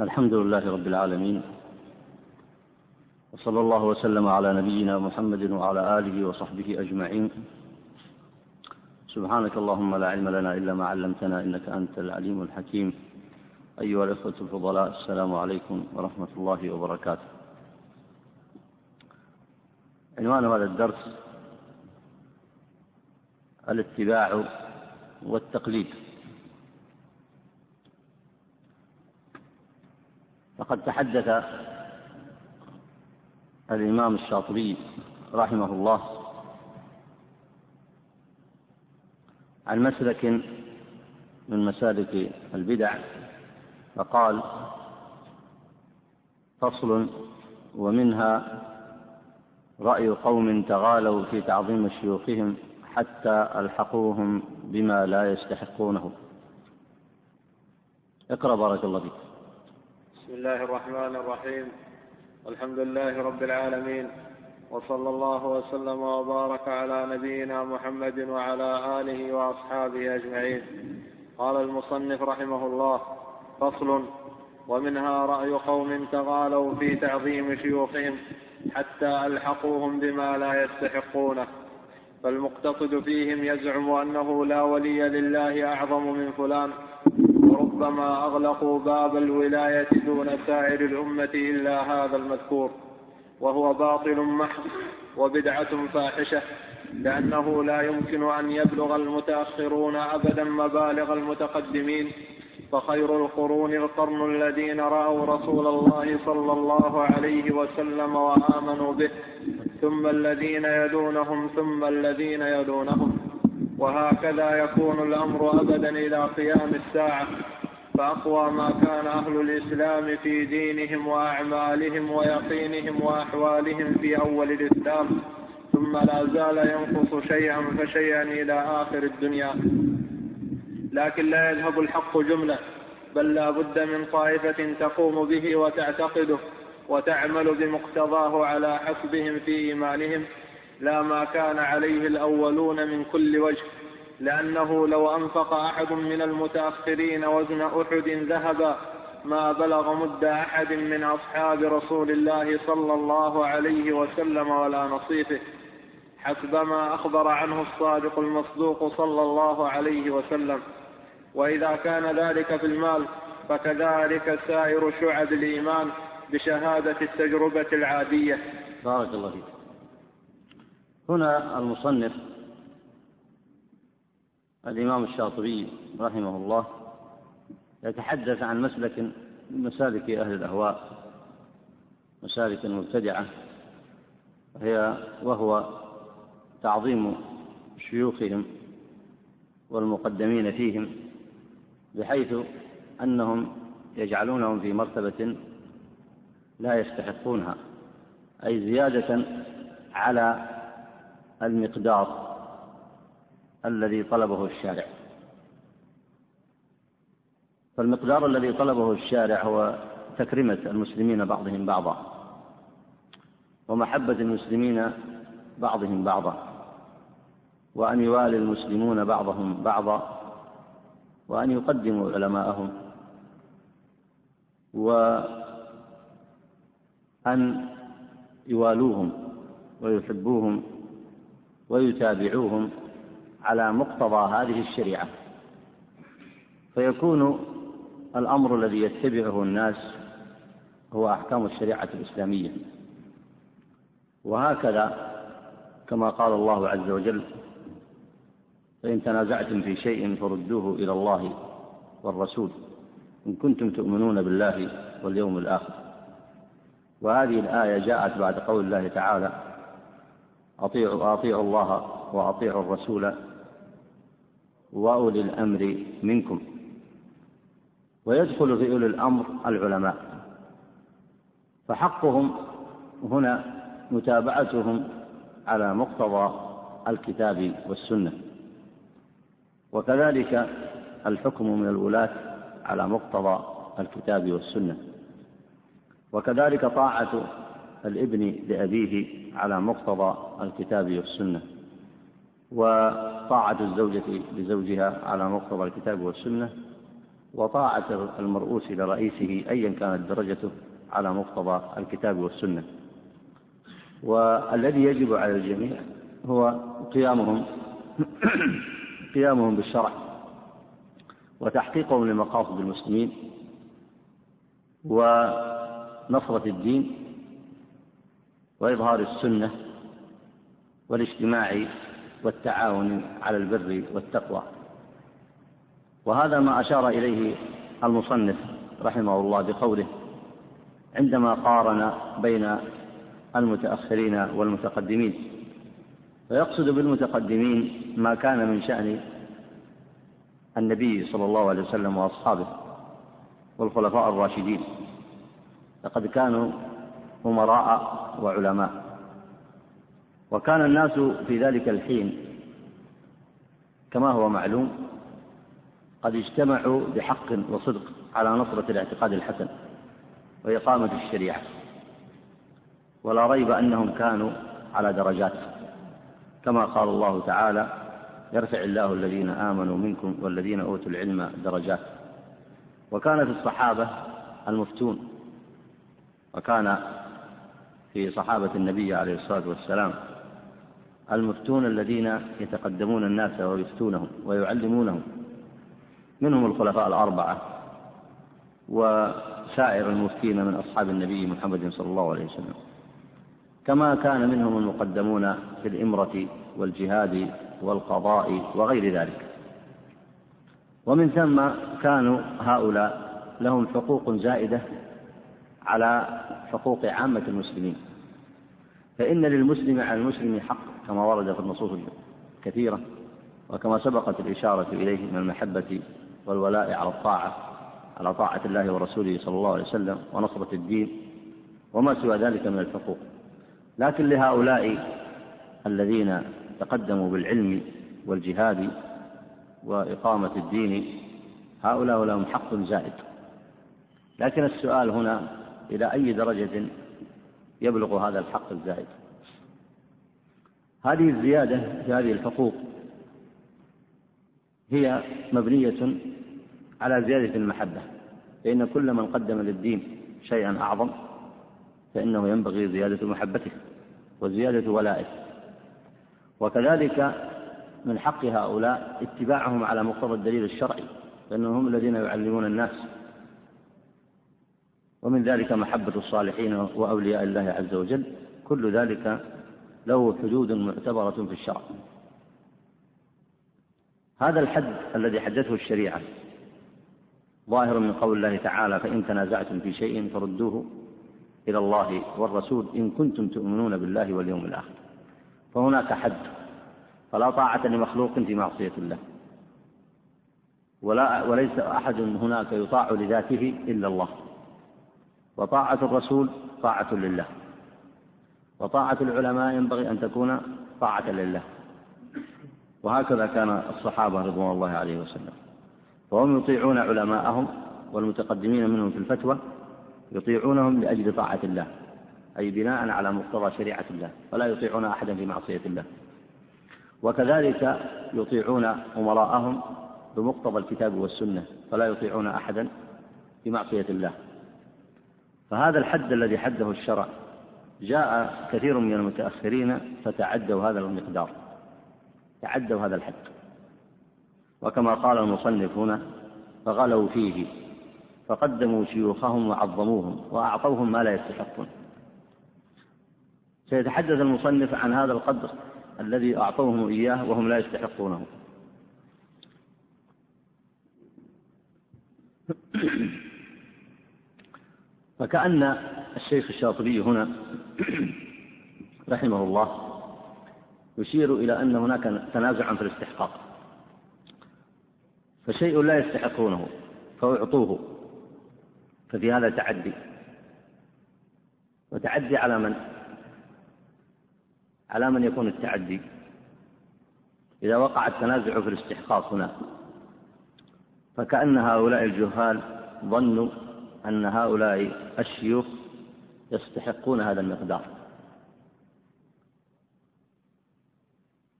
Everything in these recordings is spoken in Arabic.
الحمد لله رب العالمين وصلى الله وسلم على نبينا محمد وعلى آله وصحبه أجمعين. سبحانك اللهم لا علم لنا إلا ما علمتنا إنك أنت العليم الحكيم. أيها الإخوة الفضلاء السلام عليكم ورحمة الله وبركاته. عنوان هذا الدرس الاتباع والتقليد. فقد تحدث الإمام الشاطبي رحمه الله عن مسلك من مسالك البدع فقال فصل ومنها رأي قوم تغالوا في تعظيم شيوخهم حتى ألحقوهم بما لا يستحقونه. اقرأ بارك الله فيك. بسم الله الرحمن الرحيم. الحمد لله رب العالمين. وصلى الله وسلم وبارك على نبينا محمد وعلى آله وأصحابه أجمعين. قال المصنف رحمه الله فصل ومنها رأي قوم تغالوا في تعظيم شيوخهم حتى ألحقوهم بما لا يستحقونه. فالمقتصد فيهم يزعم أنه لا ولي لله أعظم من فلان وربما أغلقوا باب الولاية دون سائر الأمة إلا هذا المذكور وهو باطل محض وبدعة فاحشة لأنه لا يمكن أن يبلغ المتأخرون أبدا مبالغ المتقدمين فخير القرون القرن الذين رأوا رسول الله صلى الله عليه وسلم وآمنوا به ثم الذين يلونهم ثم الذين يلونهم وهكذا يكون الأمر أبدا إلى قيام الساعة. فأقوى ما كان أهل الإسلام في دينهم وأعمالهم ويقينهم وأحوالهم في أول الإسلام ثم لا زال ينقص شيئا فشيئا إلى آخر الدنيا. لكن لا يذهب الحق جملة بل لا بد من طائفة تقوم به وتعتقده وتعمل بمقتضاه على حسبهم في إيمانهم. لا ما كان عليه الأولون من كل وجه. لأنه لو أنفق أحد من المتأخرين وزن أحد ذهبا ما بلغ مد أحد من أصحاب رسول الله صلى الله عليه وسلم ولا نصيفه حسب ما أخبر عنه الصادق المصدوق صلى الله عليه وسلم. وإذا كان ذلك في المال فكذلك سائر شعب الإيمان بشهادة التجربة العادية. بارك الله فيك. هنا المصنف الإمام الشاطبي رحمه الله يتحدث عن مسلك من مسالك أهل الأهواء مسالك المبتدعة هي وهو تعظيم شيوخهم والمقدمين فيهم بحيث أنهم يجعلونهم في مرتبة لا يستحقونها أي زيادة على المقدار. الذي طلبه الشارع. فالمقدار الذي طلبه الشارع هو تكرمة المسلمين بعضهم بعضا ومحبة المسلمين بعضهم بعضا وأن يوالي المسلمون بعضهم بعضا وأن يقدموا علماءهم وأن يوالوهم ويحبوهم ويتابعوهم على مقتضى هذه الشريعة. فيكون الأمر الذي يتبعه الناس هو أحكام الشريعة الإسلامية. وهكذا كما قال الله عز وجل فإن تنازعتم في شيء فردوه إلى الله والرسول إن كنتم تؤمنون بالله واليوم الآخر. وهذه الآية جاءت بعد قول الله تعالى أطيعوا أطيعوا الله وأطيعوا الرسول وأولي الأمر منكم. ويدخل في أولي الأمر العلماء. فحقهم هنا متابعتهم على مقتضى الكتاب والسنة. وكذلك الحكم من الولاة على مقتضى الكتاب والسنة. وكذلك طاعة الابن لأبيه على مقتضى الكتاب والسنة. وطاعة الزوجة لزوجها على مقتضى الكتاب والسنة وطاعة المرؤوس لرئيسه أيا كانت درجته على مقتضى الكتاب والسنة. والذي يجب على الجميع هو قيامهم قيامهم بالشرع وتحقيقهم لمقاصد المسلمين ونصرة الدين وإظهار السنة والاجتماع والتعاون على البر والتقوى. وهذا ما أشار إليه المصنف رحمه الله بقوله عندما قارن بين المتأخرين والمتقدمين. فيقصد بالمتقدمين ما كان من شأن النبي صلى الله عليه وسلم وأصحابه والخلفاء الراشدين. لقد كانوا أمراء وعلماء. وكان الناس في ذلك الحين كما هو معلوم قد اجتمعوا بحق وصدق على نصرة الاعتقاد الحسن وإقامة الشريعة. ولا ريب أنهم كانوا على درجات. كما قال الله تعالى يرفع الله الذين آمنوا منكم والذين أوتوا العلم درجات. وكان في الصحابة المفتون. وكان في صحابة النبي عليه الصلاة والسلام المفتون الذين يتقدمون الناس ويفتونهم ويعلمونهم. منهم الخلفاء الأربعة وسائر المفتين من أصحاب النبي محمد صلى الله عليه وسلم. كما كان منهم المقدمون في الإمرة والجهاد والقضاء وغير ذلك. ومن ثم كانوا هؤلاء لهم حقوق زائدة على حقوق عامة المسلمين. فإن للمسلم على المسلم حق. كما ورد في النصوص الكثيرة وكما سبقت الإشارة إليه من المحبة والولاء على الطاعة على طاعة الله ورسوله صلى الله عليه وسلم ونصرة الدين وما سوى ذلك من الحقوق. لكن لهؤلاء الذين تقدموا بالعلم والجهاد وإقامة الدين هؤلاء لهم حق زائد. لكن السؤال هنا إلى أي درجة يبلغ هذا الحق الزائد؟ هذه الزيادة في هذه الحقوق هي مبنية على زيادة المحبة فإن كل من قدم للدين شيئا أعظم فإنه ينبغي زيادة محبته وزيادة ولائه. وكذلك من حق هؤلاء اتباعهم على مقتضى الدليل الشرعي فإنهم هم الذين يعلمون الناس. ومن ذلك محبة الصالحين وأولياء الله عز وجل. كل ذلك له حدود معتبرة في الشرع. هذا الحد الذي حدته الشريعة ظاهر من قول الله تعالى فإن تنازعتم في شيء فردوه إلى الله والرسول إن كنتم تؤمنون بالله واليوم الآخر. فهناك حد فلا طاعة لمخلوق في معصية الله. ولا وليس أحد هناك يطاع لذاته إلا الله. وطاعة الرسول طاعة لله. وطاعة العلماء ينبغي أن تكون طاعة لله. وهكذا كان الصحابة رضوان الله عليه وسلم. فهم يطيعون علماءهم والمتقدمين منهم في الفتوى يطيعونهم لأجل طاعة الله أي بناء على مقتضى شريعة الله فلا يطيعون أحدا في معصية الله. وكذلك يطيعون أمراءهم بمقتضى الكتاب والسنة فلا يطيعون أحدا في معصية الله. فهذا الحد الذي حده الشرع جاء كثير من المتأخرين فتعدوا هذا المقدار. تعدوا هذا الحد. وكما قال المصنف هنا فغلوا فيه فقدموا شيوخهم وعظموهم وأعطوهم ما لا يستحقون. سيتحدث المصنف عن هذا القدر الذي أعطوهم إياه وهم لا يستحقونه. فكأن الشيخ الشاطبي هنا رحمه الله يشير إلى أن هناك تنازعا في الاستحقاق. فشيء لا يستحقونه فأعطوه ففي هذا تعدي. وتعدي على من؟ على من يكون التعدي. إذا وقع التنازع في الاستحقاق هنا فكأن هؤلاء الجهال ظنوا أن هؤلاء الشيوخ يستحقون هذا المقدار.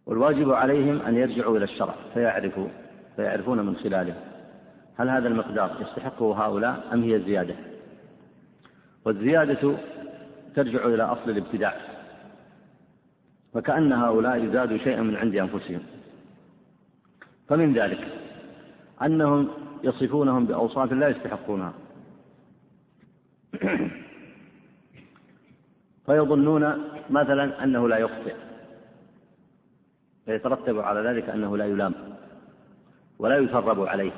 والواجب عليهم أن يرجعوا إلى الشرع فيعرفوا فيعرفون من خلاله. هل هذا المقدار يستحقه هؤلاء أم هي زيادة؟ والزيادة ترجع إلى أصل الابتداع. فكأن هؤلاء زادوا شيئا من عند أنفسهم. فمن ذلك أنهم يصفونهم بأوصاف لا يستحقونها. فيظنون مثلا أنه لا يخطئ. فيترتب على ذلك أنه لا يلام ولا يثرب عليه.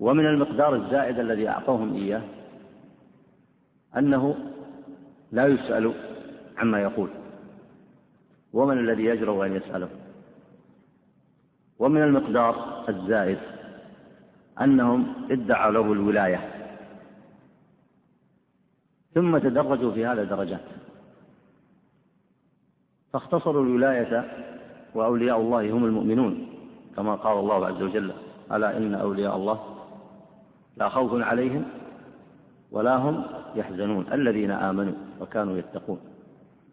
ومن المقدار الزائد الذي أعطوهم إياه أنه لا يسأل عما يقول. ومن الذي يجرؤ أن يسأله؟ ومن المقدار الزائد أنهم ادعوا له الولاية. ثم تدرجوا في هذا درجات. فاختصروا الولاية وأولياء الله هم المؤمنون كما قال الله عز وجل ألا إن أولياء الله لا خوف عليهم ولا هم يحزنون الذين آمنوا وكانوا يتقون.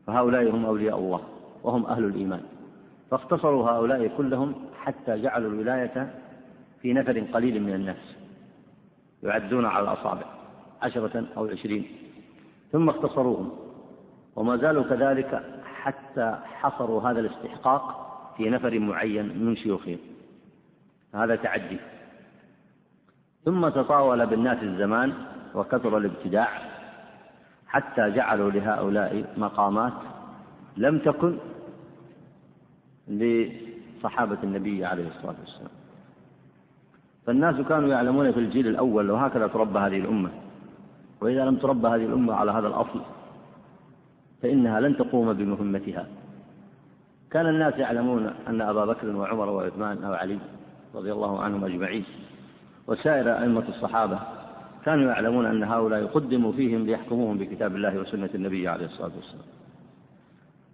فهؤلاء هم أولياء الله وهم أهل الإيمان. فاختصروا هؤلاء كلهم حتى جعلوا الولاية في نفر قليل من الناس يعدون على الأصابع عشرة أو عشرين. ثم اختصروهم. وما زالوا كذلك حتى حصروا هذا الاستحقاق في نفر معين من شيوخهم. هذا تعدي. ثم تطاول بالناس الزمان وكثر الابتداع حتى جعلوا لهؤلاء مقامات لم تكن لصحابة النبي عليه الصلاة والسلام. فالناس كانوا يعلمون في الجيل الأول وهكذا تربى هذه الأمة. وإذا لم تربى هذه الأمة على هذا الأصل فإنها لن تقوم بمهمتها. كان الناس يعلمون أن أبا بكر وعمر وعثمان أو علي رضي الله عنهم أجمعين وسائر أئمة الصحابة كانوا يعلمون أن هؤلاء قدموا فيهم ليحكموهم بكتاب الله وسنة النبي عليه الصلاة والسلام.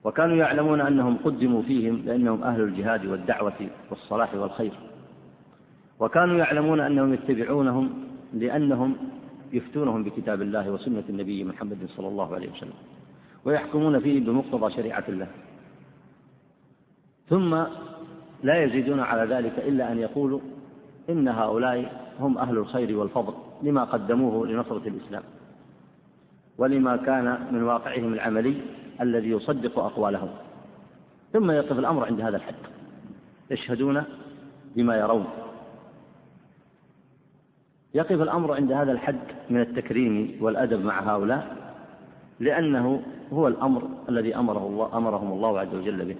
وكانوا يعلمون أنهم قدموا فيهم لأنهم أهل الجهاد والدعوة والصلاح والخير. وكانوا يعلمون أنهم يتبعونهم لأنهم يفتونهم بكتاب الله وسنة النبي محمد صلى الله عليه وسلم ويحكمون فيه بمقتضى شريعة الله. ثم لا يزيدون على ذلك إلا أن يقولوا إن هؤلاء هم أهل الخير والفضل لما قدموه لنصرة الإسلام ولما كان من واقعهم العملي الذي يصدق أقوالهم. ثم يقف الأمر عند هذا الحد. يشهدون بما يرون. يقف الأمر عند هذا الحد من التكريم والأدب مع هؤلاء؟ لأنه هو الأمر الذي أمره الله أمرهم الله عز وجل به.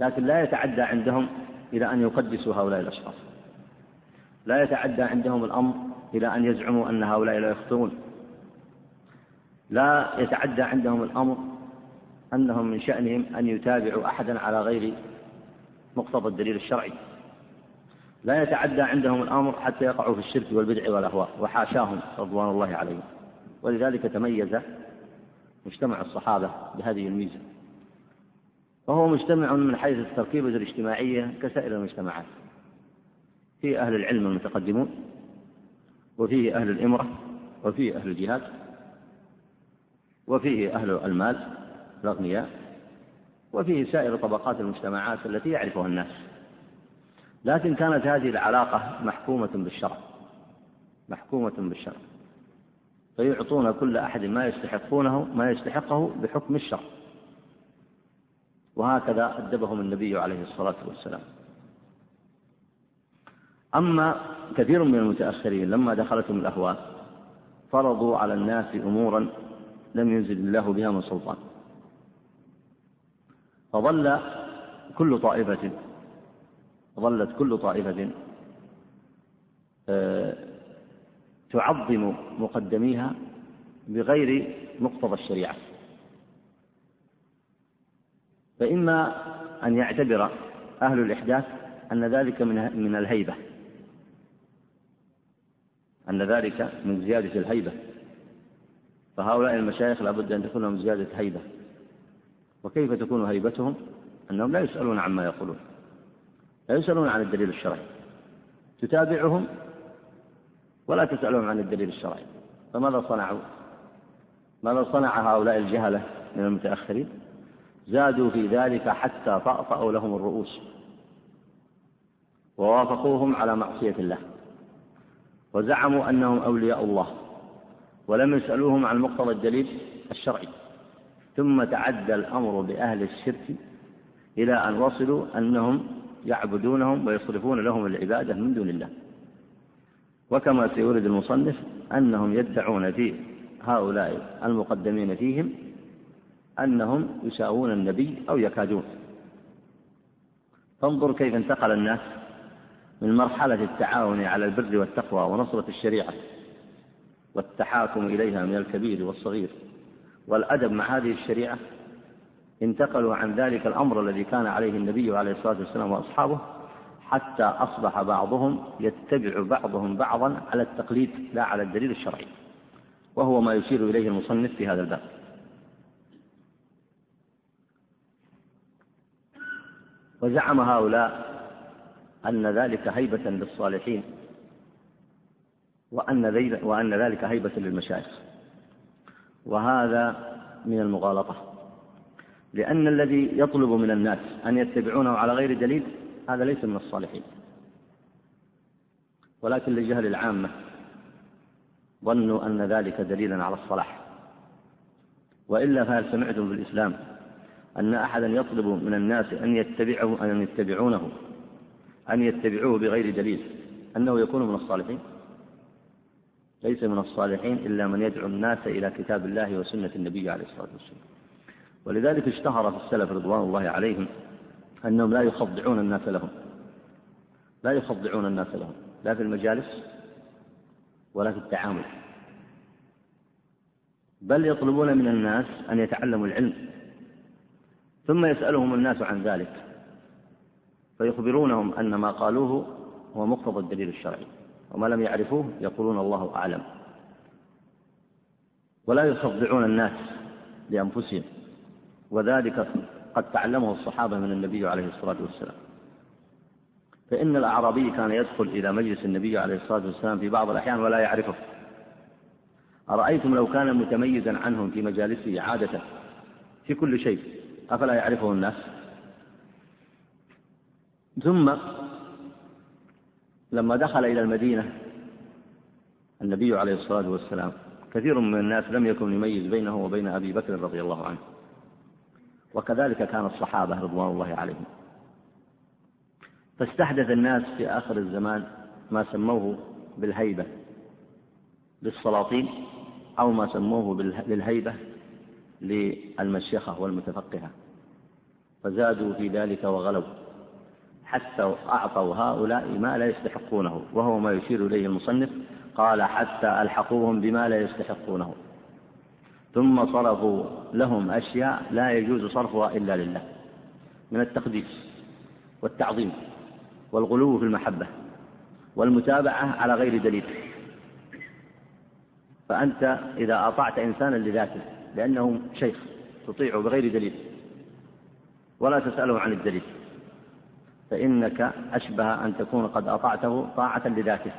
لكن لا يتعدى عندهم إلى أن يقدسوا هؤلاء الأشخاص. لا يتعدى عندهم الأمر إلى أن يزعموا أن هؤلاء لا يخطئون. لا يتعدى عندهم الأمر أنهم من شأنهم أن يتابعوا أحدا على غير مقتضى الدليل الشرعي. لا يتعدى عندهم الأمر حتى يقعوا في الشرك والبدع والأهواء وحاشاهم رضوان الله عليهم. ولذلك تميز مجتمع الصحابة بهذه الميزة. وهو مجتمع من حيث التركيبة الاجتماعية كسائر المجتمعات. فيه أهل العلم المتقدمون وفيه أهل الإمرة وفيه أهل الجهاد وفيه أهل المال الأغنياء وفيه سائر طبقات المجتمعات التي يعرفها الناس. لكن كانت هذه العلاقة محكومة بالشرع. محكومة بالشرع. فيعطون كل أحد ما يستحقونه ما يستحقه بحكم الشرع. وهكذا أدبهم النبي عليه الصلاة والسلام. أما كثير من المتأخرين لما دخلتهم الأهواء فرضوا على الناس أمورا لم ينزل الله بها من سلطان. فظل كل طائفة ظلت كل طائفة آه، تعظم مقدميها بغير مقتضى الشريعة. فإما أن يعتبر أهل الإحداث أن ذلك من من الهيبة أن ذلك من زيادة الهيبة. فهؤلاء المشايخ لابد أن تكون لهم زيادة هيبة. وكيف تكون هيبتهم؟ أنهم لا يسألون عما يقولون. لا يسألون عن الدليل الشرعي. تتابعهم ولا تسألهم عن الدليل الشرعي. فماذا صنعوا؟ ماذا صنع هؤلاء الجهلة من المتأخرين؟ زادوا في ذلك حتى طأطأوا لهم الرؤوس. ووافقوهم على معصية الله. وزعموا أنهم أولياء الله. ولم يسألوهم عن مقتضى الدليل الشرعي. ثم تعدى الأمر بأهل الشرك إلى أن وصلوا أنهم يعبدونهم ويصرفون لهم العبادة من دون الله. وكما سيورد المصنف أنهم يدعون في هؤلاء المقدمين فيهم أنهم يساوون النبي أو يكادون. فانظر كيف انتقل الناس من مرحلة التعاون على البر والتقوى ونصرة الشريعة والتحاكم إليها من الكبير والصغير. والأدب مع هذه الشريعة انتقلوا عن ذلك الأمر الذي كان عليه النبي عليه الصلاة والسلام وأصحابه حتى أصبح بعضهم يتبع بعضهم بعضا على التقليد لا على الدليل الشرعي. وهو ما يشير إليه المصنف في هذا الباب. وزعم هؤلاء أن ذلك هيبة للصالحين وأن وأن ذلك هيبة للمشايخ. وهذا من المغالطة. لأن الذي يطلب من الناس أن يتبعونه على غير دليل هذا ليس من الصالحين. ولكن لجهل العامة ظنوا أن ذلك دليلا على الصلاح. وإلا فهل سمعتم في الإسلام أن أحدا يطلب من الناس أن يتبعه أن يتبعونه أن يتبعوه بغير دليل أنه يكون من الصالحين؟ ليس من الصالحين إلا من يدعو الناس إلى كتاب الله وسنة النبي عليه الصلاة والسلام. ولذلك اشتهر في السلف رضوان الله عليهم أنهم لا يخضعون الناس لهم. لا يخضعون الناس لهم. لا في المجالس ولا في التعامل. بل يطلبون من الناس أن يتعلموا العلم. ثم يسألهم الناس عن ذلك. فيخبرونهم أن ما قالوه هو مقتضى الدليل الشرعي. وما لم يعرفوه يقولون الله أعلم. ولا يخضعون الناس لأنفسهم. وذلك قد تعلمه الصحابة من النبي عليه الصلاة والسلام. فإن الأعرابي كان يدخل إلى مجلس النبي عليه الصلاة والسلام في بعض الأحيان ولا يعرفه. أرأيتم لو كان متميزا عنهم في مجالسه عادة في كل شيء أفلا يعرفه الناس؟ ثم لما دخل إلى المدينة النبي عليه الصلاة والسلام كثير من الناس لم يكن يميز بينه وبين أبي بكر رضي الله عنه. وكذلك كان الصحابة رضوان الله عليهم. فاستحدث الناس في آخر الزمان ما سموه بالهيبة للسلاطين أو ما سموه بالهيبة للمشيخة والمتفقهة. فزادوا في ذلك وغلوا حتى أعطوا هؤلاء ما لا يستحقونه وهو ما يشير إليه المصنف قال حتى ألحقوهم بما لا يستحقونه. ثم صرفوا لهم أشياء لا يجوز صرفها إلا لله من التقديس والتعظيم والغلو في المحبة والمتابعة على غير دليل. فأنت إذا أطعت إنسانا لذاته لأنه شيخ تطيعه بغير دليل ولا تسأله عن الدليل فإنك أشبه أن تكون قد أطعته طاعة لذاته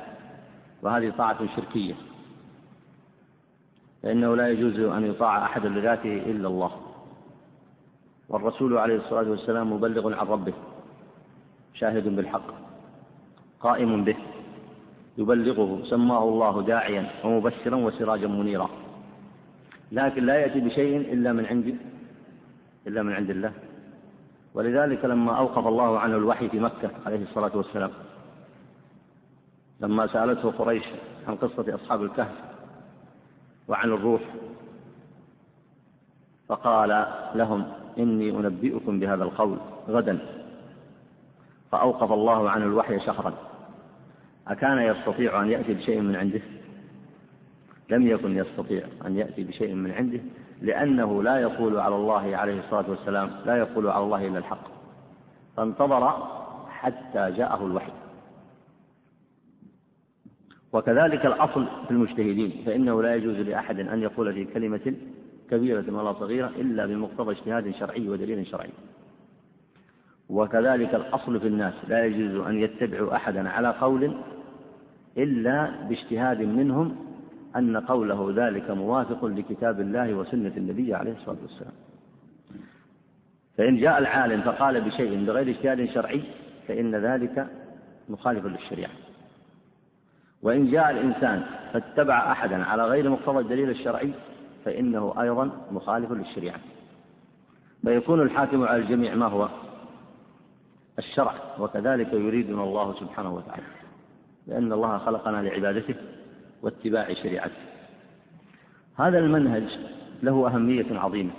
وهذه طاعة شركية. فإنه لا يجوز أن يطاع أحد لذاته إلا الله. والرسول عليه الصلاة والسلام مبلغ عن ربه شاهد بالحق قائم به يبلغه سماه الله داعيا ومبشرا وسراجا منيرا. لكن لا يأتي بشيء إلا من عند إلا من عند الله. ولذلك لما أوقف الله عنه الوحي في مكة عليه الصلاة والسلام لما سألته قريش عن قصة أصحاب الكهف وعن الروح. فقال لهم إني أنبئكم بهذا القول غدا. فأوقف الله عنه الوحي شهرا. أكان يستطيع أن يأتي بشيء من عنده؟ لم يكن يستطيع أن يأتي بشيء من عنده لأنه لا يقول على الله عليه الصلاة والسلام لا يقول على الله إلا الحق. فانتظر حتى جاءه الوحي. وكذلك الأصل في المجتهدين فإنه لا يجوز لأحد أن يقول في كلمة كبيرة ولا صغيرة إلا بمقتضى اجتهاد شرعي ودليل شرعي. وكذلك الأصل في الناس لا يجوز أن يتبعوا أحدا على قول إلا باجتهاد منهم أن قوله ذلك موافق لكتاب الله وسنة النبي عليه الصلاة والسلام. فإن جاء العالم فقال بشيء بغير اجتهاد شرعي فإن ذلك مخالف للشريعة. وإن جاء الإنسان فاتبع أحدا على غير مقتضى الدليل الشرعي فإنه أيضا مخالف للشريعة. فيكون الحاكم على الجميع ما هو؟ الشرع وكذلك يريدنا الله سبحانه وتعالى لأن الله خلقنا لعبادته واتباع شريعته. هذا المنهج له أهمية عظيمة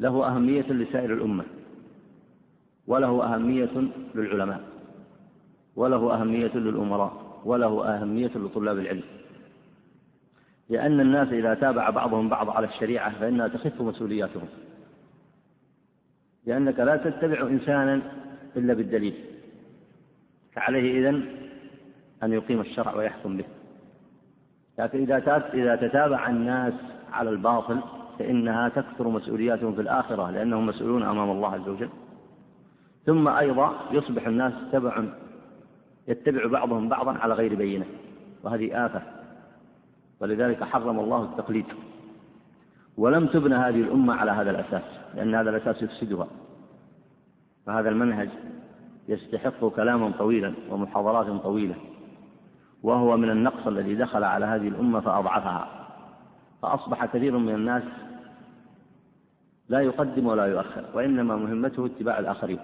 له أهمية لسائر الأمة وله أهمية للعلماء وله أهمية للأمراء. وله أهمية لطلاب العلم. لأن الناس إذا تابع بعضهم بعض على الشريعة فإنها تخف مسؤولياتهم. لأنك لا تتبع إنسانا إلا بالدليل. فعليه إذن أن يقيم الشرع ويحكم به. لكن إذا إذا تتابع الناس على الباطل فإنها تكثر مسؤولياتهم في الآخرة لأنهم مسؤولون أمام الله عز وجل. ثم أيضا يصبح الناس تبعا يتبع بعضهم بعضا على غير بينة وهذه آفة. ولذلك حرم الله التقليد. ولم تبنى هذه الأمة على هذا الأساس لأن هذا الأساس يفسدها. فهذا المنهج يستحق كلاما طويلا ومحاضرات طويلة وهو من النقص الذي دخل على هذه الأمة فأضعفها. فأصبح كثير من الناس لا يقدم ولا يؤخر وإنما مهمته اتباع الآخرين.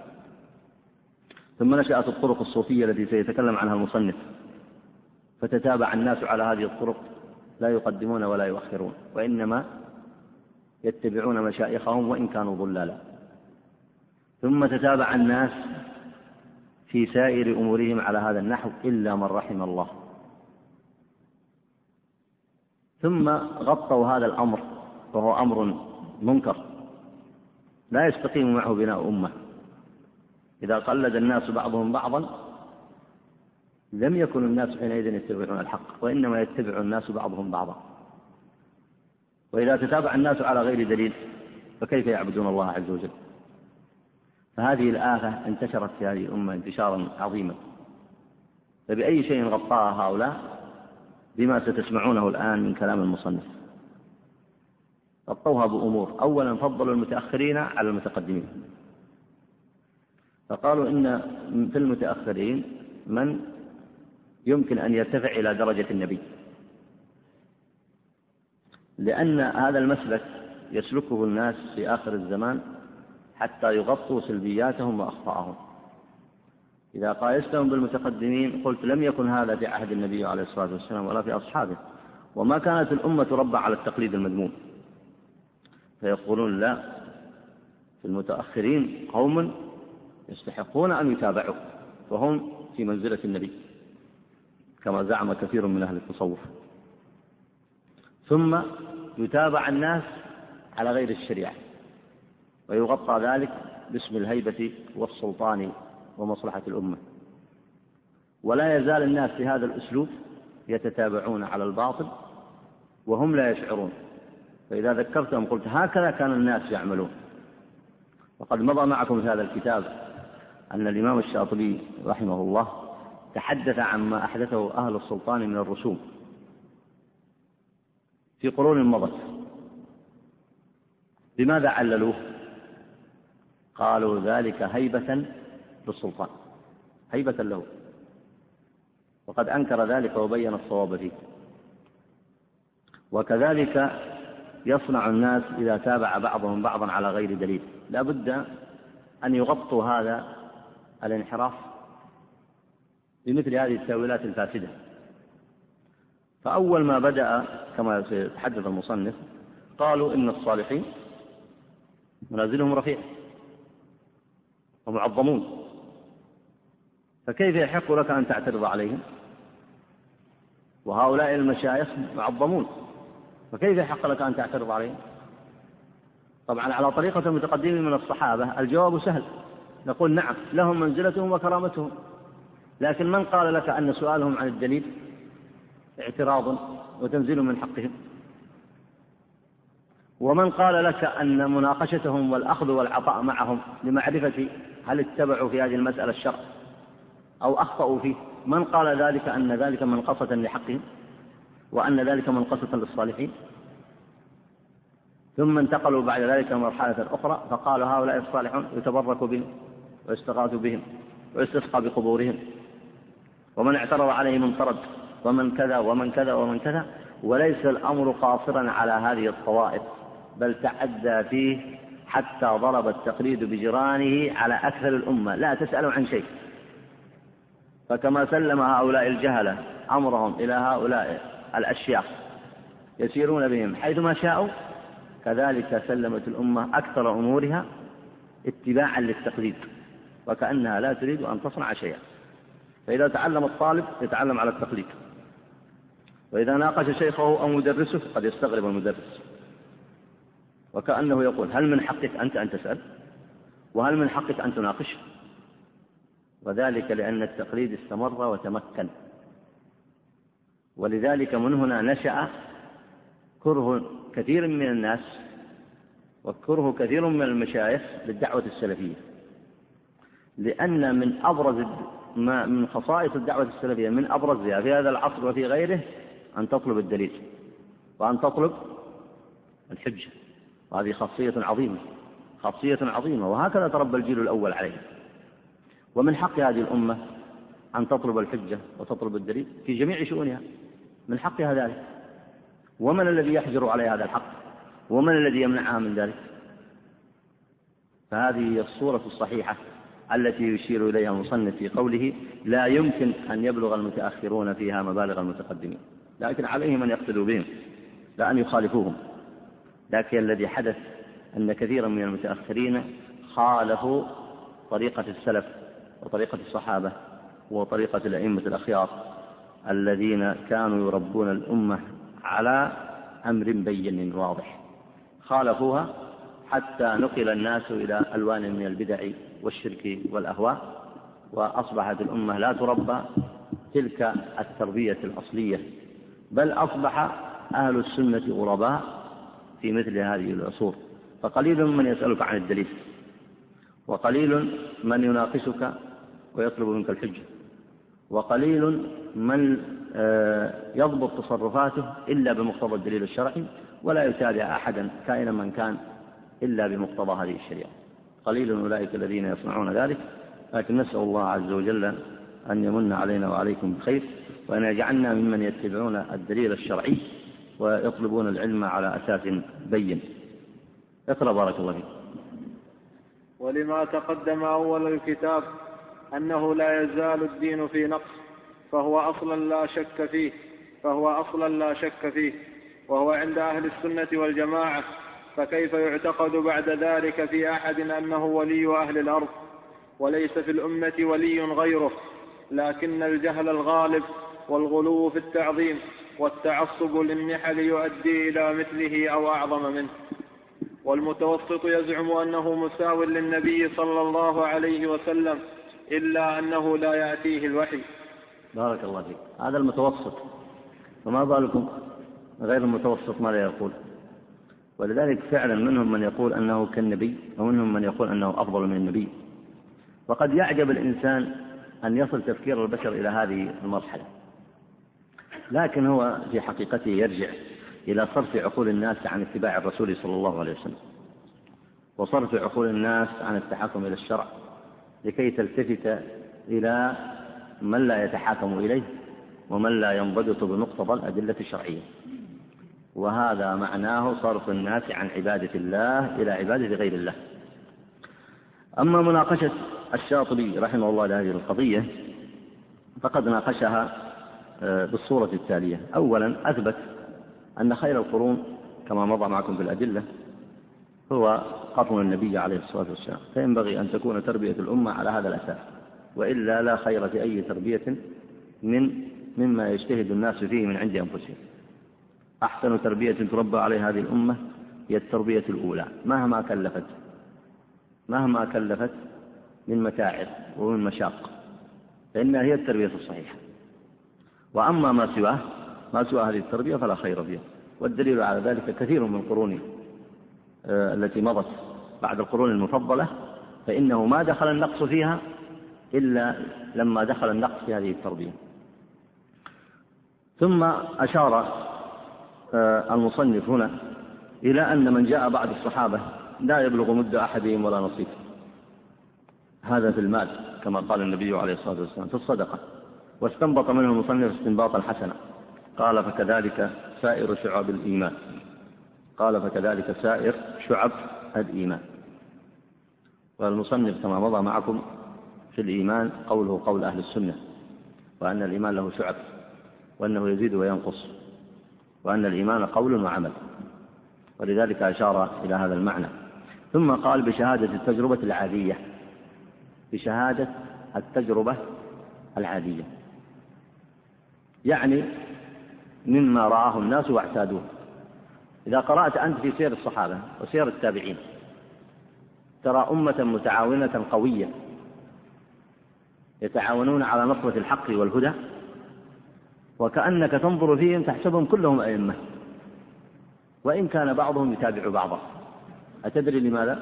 ثم نشأت الطرق الصوفية التي سيتكلم عنها المصنف فتتابع الناس على هذه الطرق لا يقدمون ولا يؤخرون وإنما يتبعون مشايخهم وإن كانوا ضلالا. ثم تتابع الناس في سائر أمورهم على هذا النحو إلا من رحم الله. ثم غطوا هذا الأمر وهو أمر منكر لا يستقيم معه بناء أمة. إذا قلد الناس بعضهم بعضا لم يكن الناس حينئذ يتبعون الحق وإنما يتبع الناس بعضهم بعضا. وإذا تتابع الناس على غير دليل فكيف يعبدون الله عز وجل؟ فهذه الآفة انتشرت في هذه الأمة انتشارا عظيما. فبأي شيء غطاها هؤلاء؟ بما ستسمعونه الآن من كلام المصنف. غطوها بأمور. أولا فضلوا المتأخرين على المتقدمين. فقالوا إن في المتأخرين من يمكن أن يرتفع إلى درجة النبي. لأن هذا المسلك يسلكه الناس في آخر الزمان حتى يغطوا سلبياتهم وأخطاءهم. إذا قايستهم بالمتقدمين قلت لم يكن هذا في عهد النبي عليه الصلاة والسلام ولا في أصحابه. وما كانت الأمة تربى على التقليد المذموم. فيقولون لا في المتأخرين قوم يستحقون أن يتابعوا وهم في منزلة النبي كما زعم كثير من أهل التصوف. ثم يتابع الناس على غير الشريعة ويغطى ذلك باسم الهيبة والسلطان ومصلحة الأمة. ولا يزال الناس في هذا الأسلوب يتتابعون على الباطل وهم لا يشعرون. فإذا ذكرتهم قلت هكذا كان الناس يعملون. وقد مضى معكم في هذا الكتاب أن الإمام الشاطبي رحمه الله تحدث عما أحدثه أهل السلطان من الرسوم في قرون مضت. بماذا عللوه؟ قالوا ذلك هيبة للسلطان هيبة له. وقد أنكر ذلك وبين الصواب فيه. وكذلك يصنع الناس إذا تابع بعضهم بعضا على غير دليل. لا بد أن يغطوا هذا الانحراف بمثل هذه التأويلات الفاسدة. فأول ما بدأ كما سيتحدث المصنف قالوا إن الصالحين منازلهم رفيعة ومعظمون. فكيف يحق لك أن تعترض عليهم؟ وهؤلاء المشايخ معظمون. فكيف يحق لك أن تعترض عليهم؟ طبعا على طريقة المتقدمين من الصحابة الجواب سهل. نقول نعم لهم منزلتهم وكرامتهم. لكن من قال لك أن سؤالهم عن الدليل؟ اعتراض وتنزيل من حقهم. ومن قال لك أن مناقشتهم والأخذ والعطاء معهم لمعرفة هل اتبعوا في هذه المسألة الشرع أو أخطأوا فيه من قال ذلك أن ذلك منقصة لحقهم وأن ذلك منقصة للصالحين؟ ثم انتقلوا بعد ذلك مرحلة أخرى فقالوا هؤلاء الصالحون يتبرك بهم ويستغاث بهم ويستسقى بقبورهم ومن اعترض عليه من طرد ومن كذا ومن كذا ومن كذا وليس الأمر قاصرا على هذه الطوائف بل تعدى فيه حتى ضرب التقليد بجيرانه على أكثر الأمة لا تسألوا عن شيء. فكما سلم هؤلاء الجهلة أمرهم إلى هؤلاء الأشياخ يسيرون بهم حيثما شاءوا كذلك سلمت الأمة أكثر أمورها اتباعا للتقليد. وكأنها لا تريد أن تصنع شيئا. فإذا تعلم الطالب يتعلم على التقليد. وإذا ناقش شيخه أو مدرسه قد يستغرب المدرس. وكأنه يقول هل من حقك أنت أن تسأل؟ وهل من حقك أن تناقش؟ وذلك لأن التقليد استمر وتمكن. ولذلك من هنا نشأ كره كثير من الناس وكره كثير من المشايخ للدعوة السلفية. لأن من أبرز ما من خصائص الدعوة السلفية من أبرزها في هذا العصر وفي غيره أن تطلب الدليل وأن تطلب الحجة. وهذه خاصية عظيمة خاصية عظيمة وهكذا تربى الجيل الأول عليها ومن حق هذه الأمة أن تطلب الحجة وتطلب الدليل في جميع شؤونها. من حقها ذلك. ومن الذي يحجر عليها هذا الحق؟ ومن الذي يمنعها من ذلك؟ فهذه هي الصورة الصحيحة. التي يشير إليها المصنف في قوله لا يمكن أن يبلغ المتأخرون فيها مبالغ المتقدمين. لكن عليهم أن يقتدوا بهم لا أن يخالفوهم. لكن الذي حدث أن كثيرا من المتأخرين خالفوا طريقة السلف وطريقة الصحابة وطريقة الأئمة الأخيار الذين كانوا يربون الأمة على أمر بين واضح. خالفوها حتى نقل الناس إلى ألوان من البدع والشرك والأهواء وأصبحت الأمة لا تربى تلك التربية الأصلية بل أصبح أهل السنة غرباء في مثل هذه العصور. فقليل من يسألك عن الدليل وقليل من يناقشك ويطلب منك الحجة وقليل من آه، يضبط تصرفاته إلا بمقتضى الدليل الشرعي ولا يتابع أحدا كائنا من كان إلا بمقتضى هذه الشريعة. قليل أولئك الذين يصنعون ذلك لكن نسأل الله عز وجل أن يمن علينا وعليكم بخير وأن يجعلنا ممن يتبعون الدليل الشرعي ويطلبون العلم على أساس بين. اقرأ بارك الله فيك. ولما تقدم أول الكتاب أنه لا يزال الدين في نقص فهو أصلا لا شك فيه فهو أصلا لا شك فيه وهو عند أهل السنة والجماعة فكيف يعتقد بعد ذلك في أحد أنه ولي أهل الأرض وليس في الأمة ولي غيره؟ لكن الجهل الغالب والغلو في التعظيم والتعصب للنحل يؤدي إلى مثله أو أعظم منه. والمتوسط يزعم أنه مساو للنبي صلى الله عليه وسلم إلا أنه لا يأتيه الوحي. بارك الله فيك. هذا المتوسط. فما بالكم غير المتوسط؟ ماذا يقول؟ ولذلك فعلا منهم من يقول أنه كالنبي ومنهم من يقول أنه أفضل من النبي. وقد يعجب الإنسان أن يصل تفكير البشر إلى هذه المرحلة. لكن هو في حقيقته يرجع إلى صرف عقول الناس عن اتباع الرسول صلى الله عليه وسلم. وصرف عقول الناس عن التحكم إلى الشرع لكي تلتفت إلى من لا يتحاكم إليه ومن لا ينضبط بمقتضى الأدلة الشرعية. وهذا معناه صرف الناس عن عبادة الله إلى عبادة غير الله. أما مناقشة الشاطبي رحمه الله لهذه القضية فقد ناقشها آه، بالصورة التالية. أولا أثبت أن خير القرون كما مضى معكم بالأدلة هو قرن النبي عليه الصلاة والسلام. فينبغي أن تكون تربية الأمة على هذا الأساس وإلا لا خير في أي تربية من مما يجتهد الناس فيه من عند أنفسهم. أحسن تربية تربى عليها هذه الأمة هي التربية الأولى. مهما كلفت مهما كلفت من متاعب ومن مشاق فإنها هي التربية الصحيحة. وأما ما سواه ما سوى هذه التربية فلا خير فيها. والدليل على ذلك كثير من القرون آه، التي مضت بعد القرون المفضلة فإنه ما دخل النقص فيها إلا لما دخل النقص في هذه التربية. ثم أشار المصنف هنا إلى أن من جاء بعد الصحابة لا يبلغ مد أحدهم ولا نصيب. هذا في المال كما قال النبي عليه الصلاة والسلام في الصدقة. واستنبط منه المصنف استنباطا حسنا. قال فكذلك سائر شعب الإيمان. قال فكذلك سائر شعب الإيمان. والمصنف كما مضى معكم في الإيمان قوله قول أهل السنة وأن الإيمان له شعب وأنه يزيد وينقص. وأن الإيمان قول وعمل. ولذلك أشار إلى هذا المعنى. ثم قال بشهادة التجربة العادية. بشهادة التجربة العادية. يعني مما رآه الناس واعتادوه. إذا قرأت أنت في سير الصحابة وسير التابعين ترى أمة متعاونة قوية يتعاونون على نصرة الحق والهدى وكأنك تنظر فيهم تحسبهم كلهم أئمة. وإن كان بعضهم يتابع بعضا. أتدري لماذا؟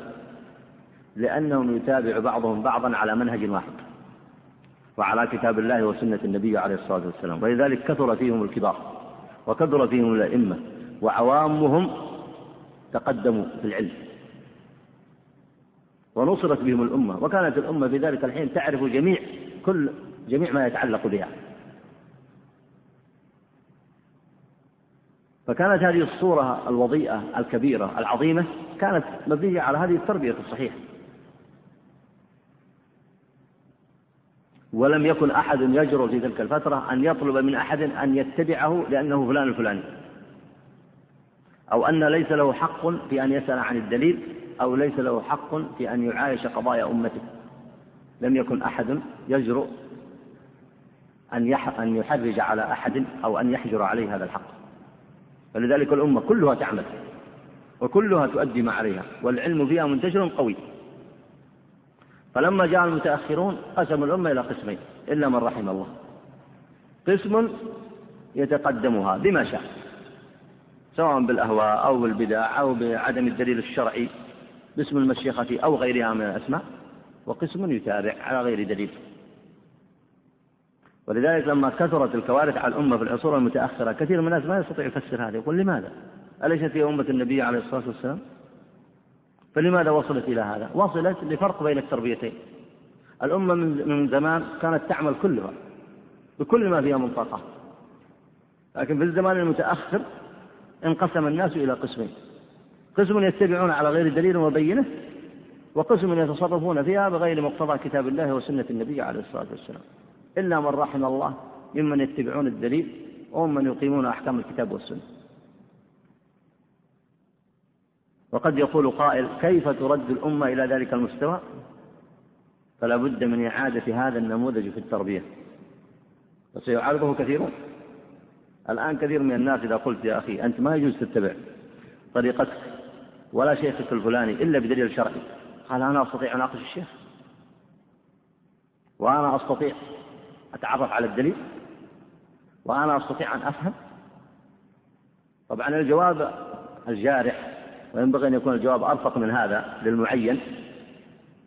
لأنهم يتابع بعضهم بعضا على منهج واحد وعلى كتاب الله وسنة النبي عليه الصلاة والسلام. ولذلك كثر فيهم الكبار وكثر فيهم الأئمة وعوامهم تقدموا في العلم. ونصرت بهم الأمة وكانت الأمة في ذلك الحين تعرف جميع كل جميع ما يتعلق بها. فكانت هذه الصورة الوضيئة الكبيرة العظيمة كانت مبنية على هذه التربية الصحيحة. ولم يكن أحد يجرؤ في تلك الفترة أن يطلب من أحد أن يتبعه لأنه فلان الفلاني. أو أن ليس له حق في أن يسأل عن الدليل أو ليس له حق في أن يعايش قضايا أمته. لم يكن أحد يجرؤ أن أن يحرج على أحد أو أن يحجر عليه هذا الحق. فلذلك الأمة كلها تعمل وكلها تؤدي ما عليها والعلم فيها منتشر قوي. فلما جاء المتأخرون قسموا الأمة إلى قسمين إلا من رحم الله. قسم يتقدمها بما شاء سواء بالأهواء أو بالبدع أو بعدم الدليل الشرعي باسم المشيخة أو غيرها من الأسماء وقسم يتابع على غير دليل. ولذلك لما كثرت الكوارث على الأمة في العصور المتأخرة كثير من الناس ما يستطيع يفسر هذا يقول لماذا؟ أليست هي أمة النبي عليه الصلاة والسلام؟ فلماذا وصلت إلى هذا؟ وصلت لفرق بين التربيتين الأمة من زمان كانت تعمل كلها بكل ما فيها من طاقة لكن في الزمان المتأخر انقسم الناس إلى قسمين قسم يتبعون على غير دليل وبينة وقسم يتصرفون فيها بغير مقتضى كتاب الله وسنة النبي عليه الصلاة والسلام إلا من رحم الله ممن يتبعون الدليل وممن يقيمون أحكام الكتاب والسنة. وقد يقول قائل كيف ترد الأمة إلى ذلك المستوى؟ فلا بد من إعادة هذا النموذج في التربية. وسيعارضه كثيرون. الآن كثير من الناس إذا قلت يا أخي أنت ما يجوز تتبع طريقتك ولا شيخك الفلاني إلا بدليل شرعي. قال أنا أستطيع أن أناقش الشيخ. وأنا أستطيع أتعرف على الدليل وأنا أستطيع أن أفهم؟ طبعا الجواب الجارح وينبغي أن يكون الجواب أرفق من هذا للمعين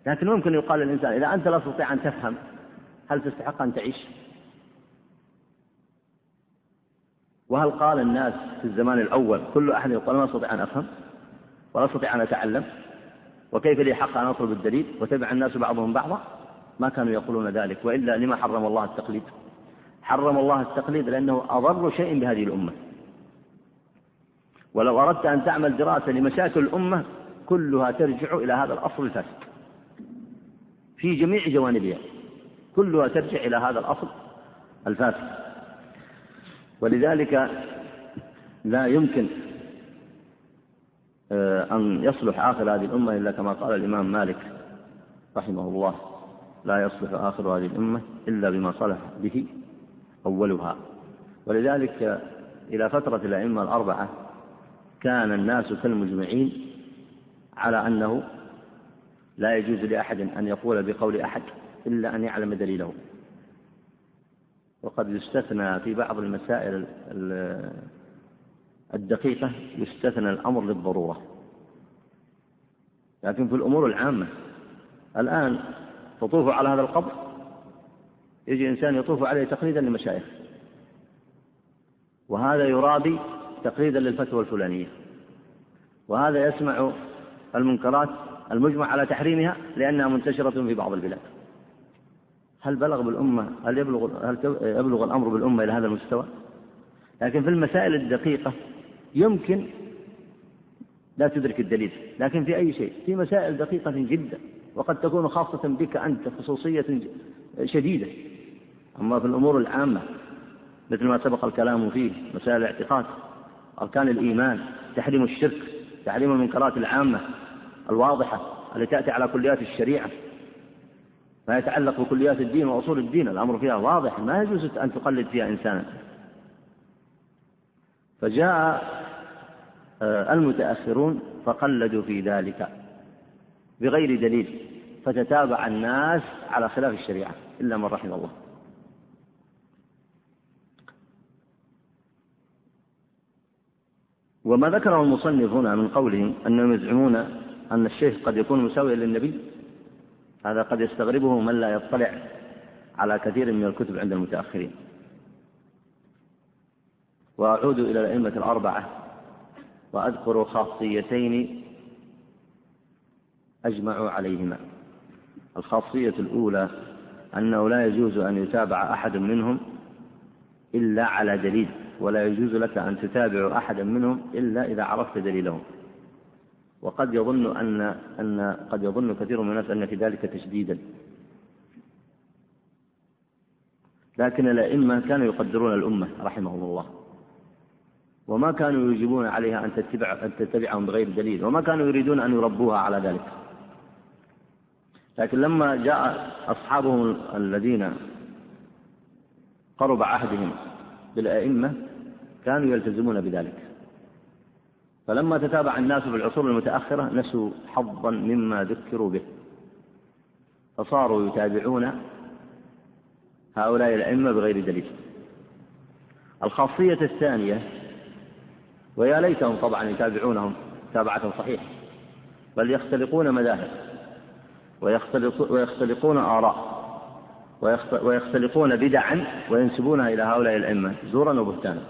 لكن ممكن يقال للإنسان إذا أنت لا تستطيع أن تفهم هل تستحق أن تعيش؟ وهل قال الناس في الزمان الأول كل أحد يقول ما أستطيع أن أفهم ولا أستطيع أن أتعلم؟ وكيف لي حق أن أطلب الدليل وتبع الناس بعضهم بعضا؟ ما كانوا يقولون ذلك وإلا لما حرم الله التقليد؟ حرم الله التقليد لأنه أضر شيء بهذه الأمة. ولو أردت أن تعمل دراسة لمشاكل الأمة كلها ترجع إلى هذا الأصل الفاسد. في جميع جوانبها كلها ترجع إلى هذا الأصل الفاسد. ولذلك لا يمكن آه، أن يصلح آخر هذه الأمة إلا كما قال الإمام مالك رحمه الله. لا يصلح آخر هذه الأمة إلا بما صلح به أولها. ولذلك إلى فترة الأئمة الأربعة كان الناس كالمجمعين على أنه لا يجوز لأحد أن يقول بقول أحد إلا أن يعلم دليله. وقد يستثنى في بعض المسائل الدقيقة يستثنى الأمر للضرورة. لكن في الأمور العامة الآن تطوف على هذا القبر يجي إنسان يطوف عليه تقليدا لمشايخ وهذا يرابي تقليدا للفتوى الفلانية. وهذا يسمع المنكرات المجمع على تحريمها لأنها منتشرة في بعض البلاد. هل بلغ بالأمة هل يبلغ هل يبلغ الأمر بالأمة إلى هذا المستوى؟ لكن في المسائل الدقيقة يمكن لا تدرك الدليل لكن في أي شيء في مسائل دقيقة جدا. وقد تكون خاصة بك أنت خصوصية شديدة. أما في الأمور العامة مثل ما سبق الكلام فيه مسائل الاعتقاد أركان الإيمان تحريم الشرك تحريم المنكرات العامة الواضحة التي تأتي على كليات الشريعة. ما يتعلق بكليات الدين وأصول الدين الأمر فيها واضح ما يجوز أن تقلد فيها إنسانا. فجاء آه، المتأخرون فقلدوا في ذلك. بغير دليل فتتابع الناس على خلاف الشريعة إلا من رحم الله. وما ذكره المصنف هنا من قوله أنهم يزعمون أن الشيخ قد يكون مساويا للنبي هذا قد يستغربه من لا يطلع على كثير من الكتب عند المتأخرين. وأعود إلى الأئمة الأربعة وأذكر خاصيتين أجمعوا عليهما. الخاصية الأولى أنه لا يجوز أن يتابع أحد منهم إلا على دليل ولا يجوز لك أن تتابع أحدا منهم إلا إذا عرفت دليلهم. وقد يظن أن أن قد يظن كثير من الناس أن في ذلك تشديدا. لكن الأئمة كانوا يقدرون الأمة رحمهم الله. وما كانوا يجيبون عليها أن تتبع أن تتبعهم بغير دليل وما كانوا يريدون أن يربوها على ذلك. لكن لما جاء أصحابهم الذين قرب عهدهم بالأئمة كانوا يلتزمون بذلك. فلما تتابع الناس في العصور المتأخرة نسوا حظا مما ذكروا به. فصاروا يتابعون هؤلاء الأئمة بغير دليل. الخاصية الثانية ويا ليتهم طبعا يتابعونهم متابعة صحيحة بل يختلقون مذاهب. ويختلقون آراء. ويختلقون بدعا وينسبونها إلى هؤلاء الأئمة زورا وبهتانا.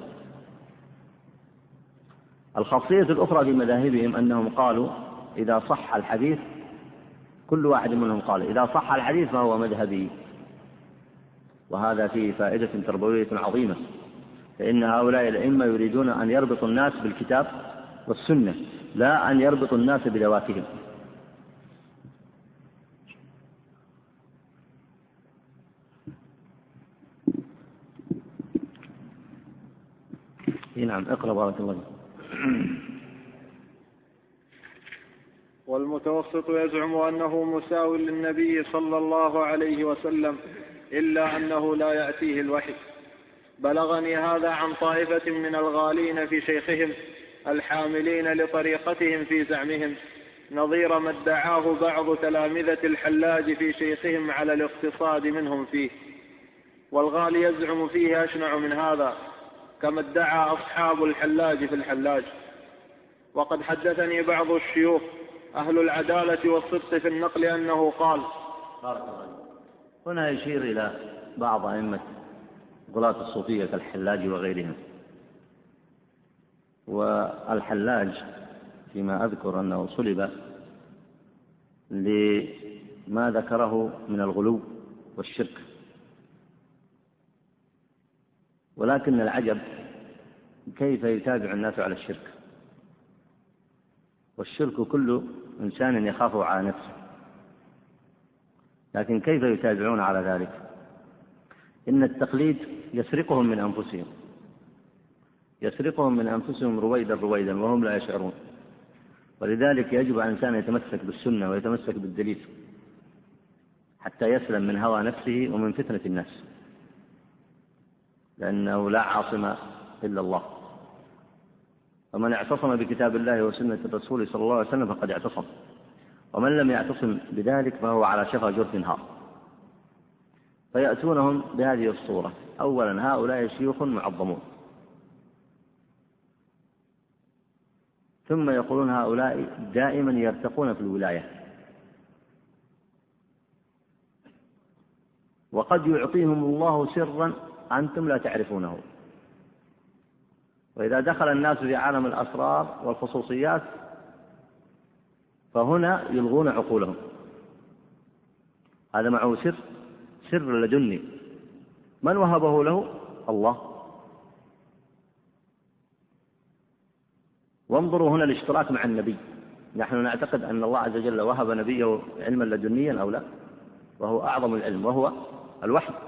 الخاصية الأخرى في مذاهبهم أنهم قالوا إذا صح الحديث كل واحد منهم قال إذا صح الحديث فهو مذهبي. وهذا فيه فائدة تربوية عظيمة. فإن هؤلاء الأئمة يريدون أن يربطوا الناس بالكتاب والسنة لا أن يربطوا الناس بذواتهم. نعم اقرأ بارك الله والمتوسط يزعم أنه مساو للنبي صلى الله عليه وسلم إلا أنه لا يأتيه الوحي. بلغني هذا عن طائفة من الغالين في شيخهم الحاملين لطريقتهم في زعمهم نظير ما ادعاه بعض تلامذة الحلاج في شيخهم على الاقتصاد منهم فيه. والغالي يزعم فيه أشنع من هذا كما ادعى أصحاب الحلاج في الحلاج. وقد حدثني بعض الشيوخ أهل العدالة والصدق في النقل أنه قال بارك الله هنا يشير إلى بعض أئمة غلاة الصوفية كالحلاج وغيرهم. والحلاج فيما أذكر أنه صلب لما ذكره من الغلو والشرك. ولكن العجب كيف يتابع الناس على الشرك. والشرك كل إنسان يخاف على نفسه. لكن كيف يتابعون على ذلك؟ إن التقليد يسرقهم من أنفسهم. يسرقهم من أنفسهم رويدا رويدا وهم لا يشعرون. ولذلك يجب على الإنسان يتمسك بالسنة ويتمسك بالدليل حتى يسلم من هوى نفسه ومن فتنة الناس. لأنه لا عاصم إلا الله. فمن اعتصم بكتاب الله وسنة الرسول صلى الله عليه وسلم فقد اعتصم. ومن لم يعتصم بذلك فهو على شفا جرف هار. فيأتونهم بهذه الصورة. أولا هؤلاء شيوخ معظمون. ثم يقولون هؤلاء دائما يرتقون في الولاية. وقد يعطيهم الله سرا أنتم لا تعرفونه. وإذا دخل الناس في عالم الأسرار والخصوصيات فهنا يلغون عقولهم. هذا معه سر سر لدني. من وهبه له؟ الله. وانظروا هنا الاشتراك مع النبي. نحن نعتقد أن الله عز وجل وهب نبيه علما لدنيا أو لا؟ وهو أعظم العلم وهو الوحي.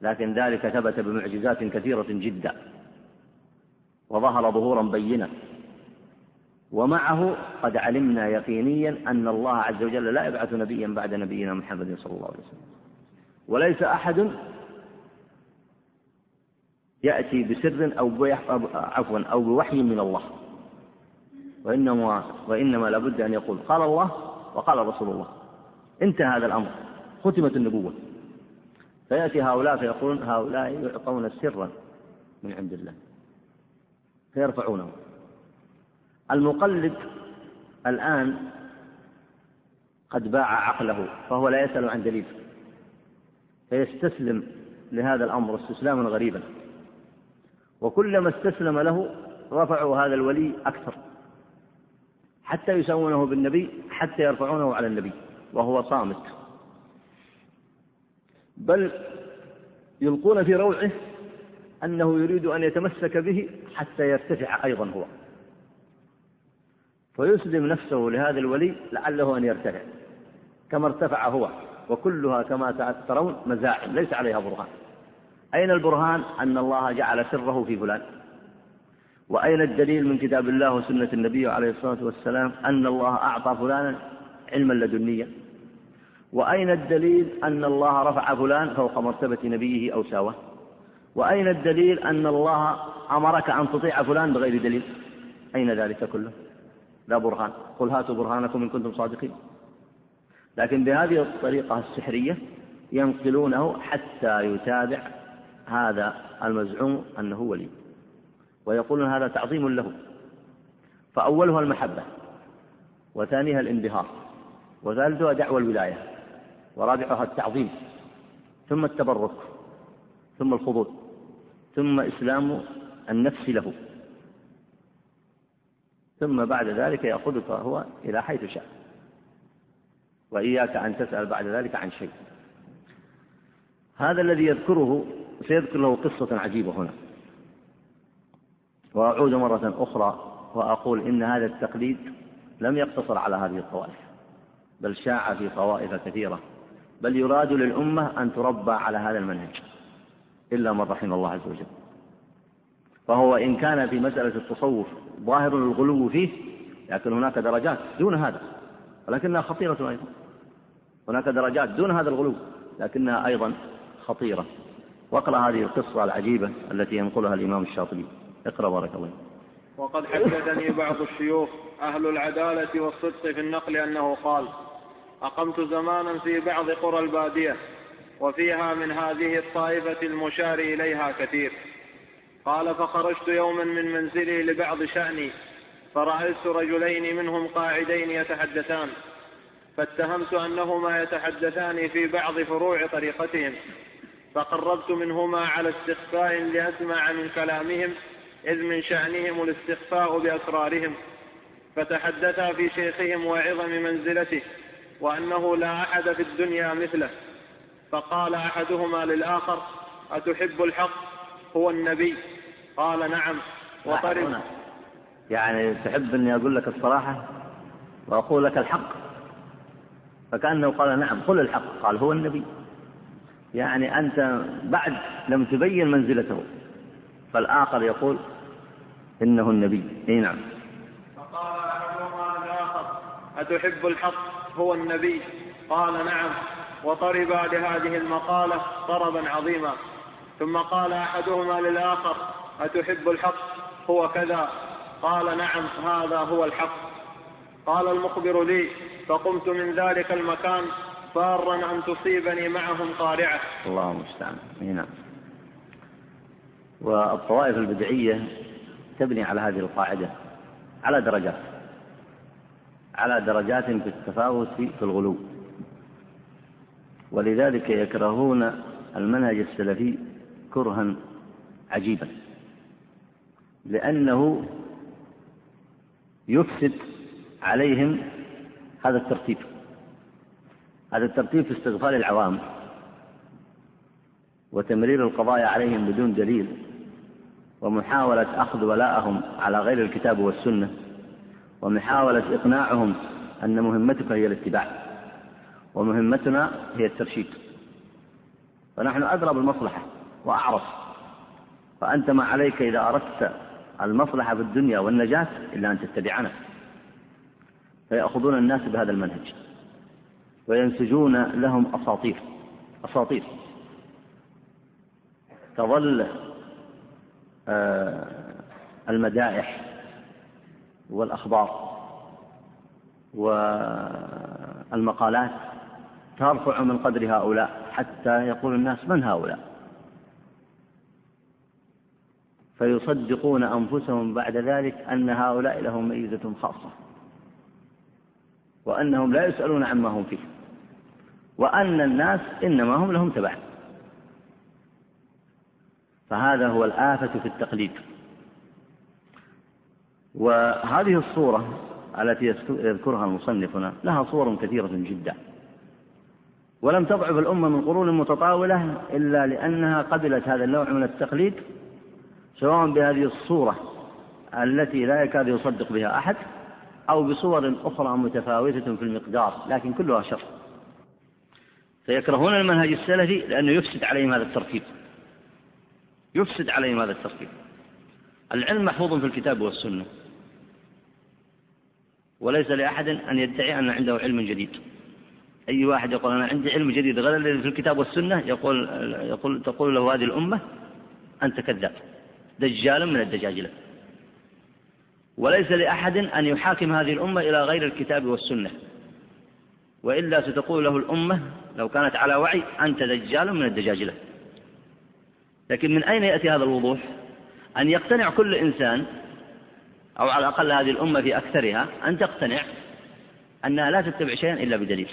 لكن ذلك ثبت بمعجزات كثيرة جدا وظهر ظهورا بينا. ومعه قد علمنا يقينيا أن الله عز وجل لا يبعث نبيا بعد نبينا محمد صلى الله عليه وسلم. وليس أحد يأتي بسر أو عفوا أو بوحي من الله. وإنما وإنما لابد أن يقول قال الله وقال رسول الله. انتهى هذا الأمر. ختمت النبوة. فيأتي هؤلاء فيقولون هؤلاء يعطون سرا من عند الله. فيرفعونه. المقلد الآن قد باع عقله فهو لا يسأل عن دليل. فيستسلم لهذا الأمر استسلاما غريبا. وكلما استسلم له رفعوا هذا الولي أكثر. حتى يسوونه بالنبي حتى يرفعونه على النبي وهو صامت. بل يلقون في روعه أنه يريد أن يتمسك به حتى يرتفع أيضا هو. فيسلم نفسه لهذا الولي لعله أن يرتفع. كما ارتفع هو وكلها كما ترون مزاعم ليس عليها برهان. أين البرهان؟ أن الله جعل سره في فلان. وأين الدليل من كتاب الله وسنة النبي عليه الصلاة والسلام أن الله أعطى فلانا علما لدنيا؟ وأين الدليل أن الله رفع فلان فوق مرتبة نبيه أو ساواه وأين الدليل أن الله أمرك أن تطيع فلان بغير دليل؟ أين ذلك كله؟ لا برهان. قل هاتوا برهانكم إن كنتم صادقين. لكن بهذه الطريقة السحرية ينقلونه حتى يتابع هذا المزعوم أنه ولي. ويقولون هذا تعظيم له. فأولها المحبة وثانيها الانبهار وثالثها دعوى الولاية. ورابعها التعظيم ثم التبرك ثم الخضوع ثم إسلام النفس له. ثم بعد ذلك يأخذك هو إلى حيث شاء. وإياك أن تسأل بعد ذلك عن شيء. هذا الذي يذكره سيذكر له قصة عجيبة هنا. وأعود مرة أخرى وأقول إن هذا التقليد لم يقتصر على هذه الطوائف بل شاع في طوائف كثيرة. بل يراد للأمة أن تربى على هذا المنهج إلا من رحم الله عز وجل. فهو إن كان في مسألة التصوف ظاهر الغلو فيه لكن هناك درجات دون هذا ولكنها خطيرة أيضا. هناك درجات دون هذا الغلو لكنها أيضا خطيرة. واقرأ هذه القصة العجيبة التي ينقلها الإمام الشاطبي. اقرأ بارك الله وقد حدثني بعض الشيوخ أهل العدالة والصدق في النقل أنه قال أقمت زمانا في بعض قرى البادية وفيها من هذه الطائفة المشار إليها كثير. قال فخرجت يوما من منزلي لبعض شأني فرأيت رجلين منهم قاعدين يتحدثان فاتهمت أنهما يتحدثان في بعض فروع طريقتهم فقربت منهما على استخفاء لأسمع من كلامهم إذ من شأنهم الاستخفاء بأسرارهم فتحدثا في شيخهم وعظم منزلته وأنه لا أحد في الدنيا مثله. فقال أحدهما للآخر أتحب الحق؟ هو النبي. قال نعم. وطرب يعني تحب أني أقول لك الصراحة وأقول لك الحق؟ فكأنه قال نعم قل الحق. قال هو النبي. يعني أنت بعد لم تبين منزلته. فالآخر يقول إنه النبي. أي نعم. فقال أحدهما للآخر أتحب الحق؟ هو النبي. قال نعم. وطربا لهذه المقالة طربا عظيما. ثم قال أحدهما للآخر أتحب الحق؟ هو كذا. قال نعم هذا هو الحق. قال المخبر لي فقمت من ذلك المكان فارا أن تصيبني معهم قارعة. الله المستعان. نعم. والطوائف البدعية تبني على هذه القاعدة على درجات. على درجات في التفاوت في الغلو. ولذلك يكرهون المنهج السلفي كرها عجيبا. لأنه يفسد عليهم هذا الترتيب. هذا الترتيب في استغفال العوام وتمرير القضايا عليهم بدون دليل ومحاولة أخذ ولاءهم على غير الكتاب والسنة ومحاولة إقناعهم أن مهمتك هي الاتباع ومهمتنا هي الترشيد. فنحن أدرى بالمصلحة وأعرف فأنت ما عليك إذا أردت المصلحة في الدنيا والنجاة إلا أن تتبعنا. فيأخذون الناس بهذا المنهج وينسجون لهم أساطير أساطير. تظل آه، المدائح والأخبار والمقالات ترفع من قدر هؤلاء حتى يقول الناس من هؤلاء. فيصدقون أنفسهم بعد ذلك أن هؤلاء لهم ميزة خاصة وأنهم لا يسألون عما هم فيه وأن الناس إنما هم لهم تبع. فهذا هو الآفة في التقليد. وهذه الصورة التي يذكرها المصنف لها صور كثيرة جدا. ولم تضعف الأمة من قرون متطاولة إلا لأنها قبلت هذا النوع من التقليد سواء بهذه الصورة التي لا يكاد يصدق بها أحد أو بصور أخرى متفاوتة في المقدار لكن كلها شر. فيكرهون المنهج السلفي لأنه يفسد عليهم هذا الترتيب يفسد عليهم هذا الترتيب العلم محفوظ في الكتاب والسنة. وليس لأحد أن يدعي أن عنده علم جديد. أي واحد يقول أنا عندي علم جديد غير الذي في الكتاب والسنة يقول يقول تقول له هذه الأمة أنت كذاب دجال من الدجاجلة وليس لأحد أن يحاكم هذه الأمة إلى غير الكتاب والسنة. وإلا ستقول له الأمة لو كانت على وعي أنت دجال من الدجاجلة لكن من أين يأتي هذا الوضوح؟ أن يقتنع كل إنسان أو على الأقل هذه الأمة في أكثرها أن تقتنع أنها لا تتبع شيئا إلا بدليل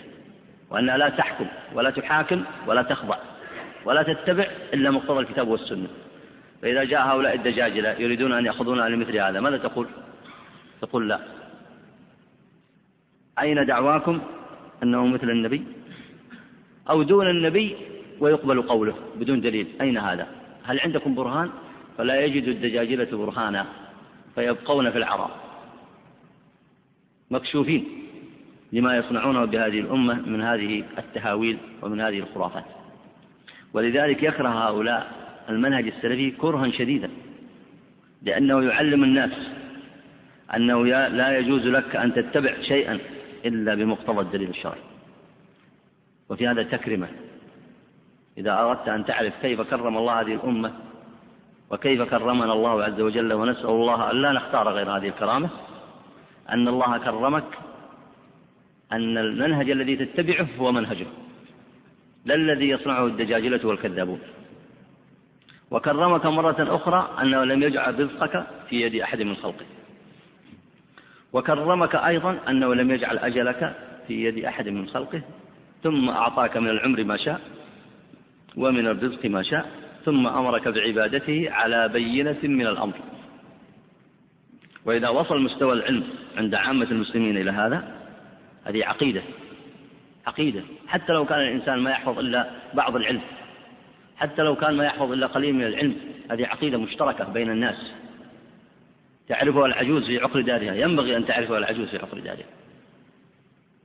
وأنها لا تحكم ولا تحاكم ولا تخضع ولا تتبع إلا مقتضى الكتاب والسنة. فإذا جاء هؤلاء الدجاجلة يريدون أن يأخذونها لمثل هذا ماذا تقول؟ تقول لا. أين دعواكم أنه مثل النبي؟ أو دون النبي ويقبل قوله بدون دليل أين هذا؟ هل عندكم برهان؟ فلا يجد الدجاجلة برهانا. فيبقون في العراء مكشوفين لما يصنعونه بهذه الأمة من هذه التهاويل ومن هذه الخرافات. ولذلك يكره هؤلاء المنهج السلفي كرها شديدا لأنه يعلم الناس أنه لا يجوز لك أن تتبع شيئا إلا بمقتضى الدليل الشرعي. وفي هذا تكرمة. إذا أردت أن تعرف كيف كرم الله هذه الأمة وكيف كرمنا الله عز وجل ونسأل الله أن لا نختار غير هذه الكرامة؟ أن الله كرمك أن المنهج الذي تتبعه هو منهجه لا الذي يصنعه الدجاجلة والكذابون. وكرمك مرة أخرى أنه لم يجعل رزقك في يد أحد من خلقه. وكرمك أيضا أنه لم يجعل أجلك في يد أحد من خلقه ثم أعطاك من العمر ما شاء ومن الرزق ما شاء ثم أمرك بعبادته على بينة من الأمر. وإذا وصل مستوى العلم عند عامة المسلمين إلى هذا هذه عقيدة عقيدة. حتى لو كان الإنسان ما يحفظ إلا بعض العلم حتى لو كان ما يحفظ إلا قليل من العلم هذه عقيدة مشتركة بين الناس. تعرفها العجوز في عقر دارها. ينبغي أن تعرفها العجوز في عقر دارها.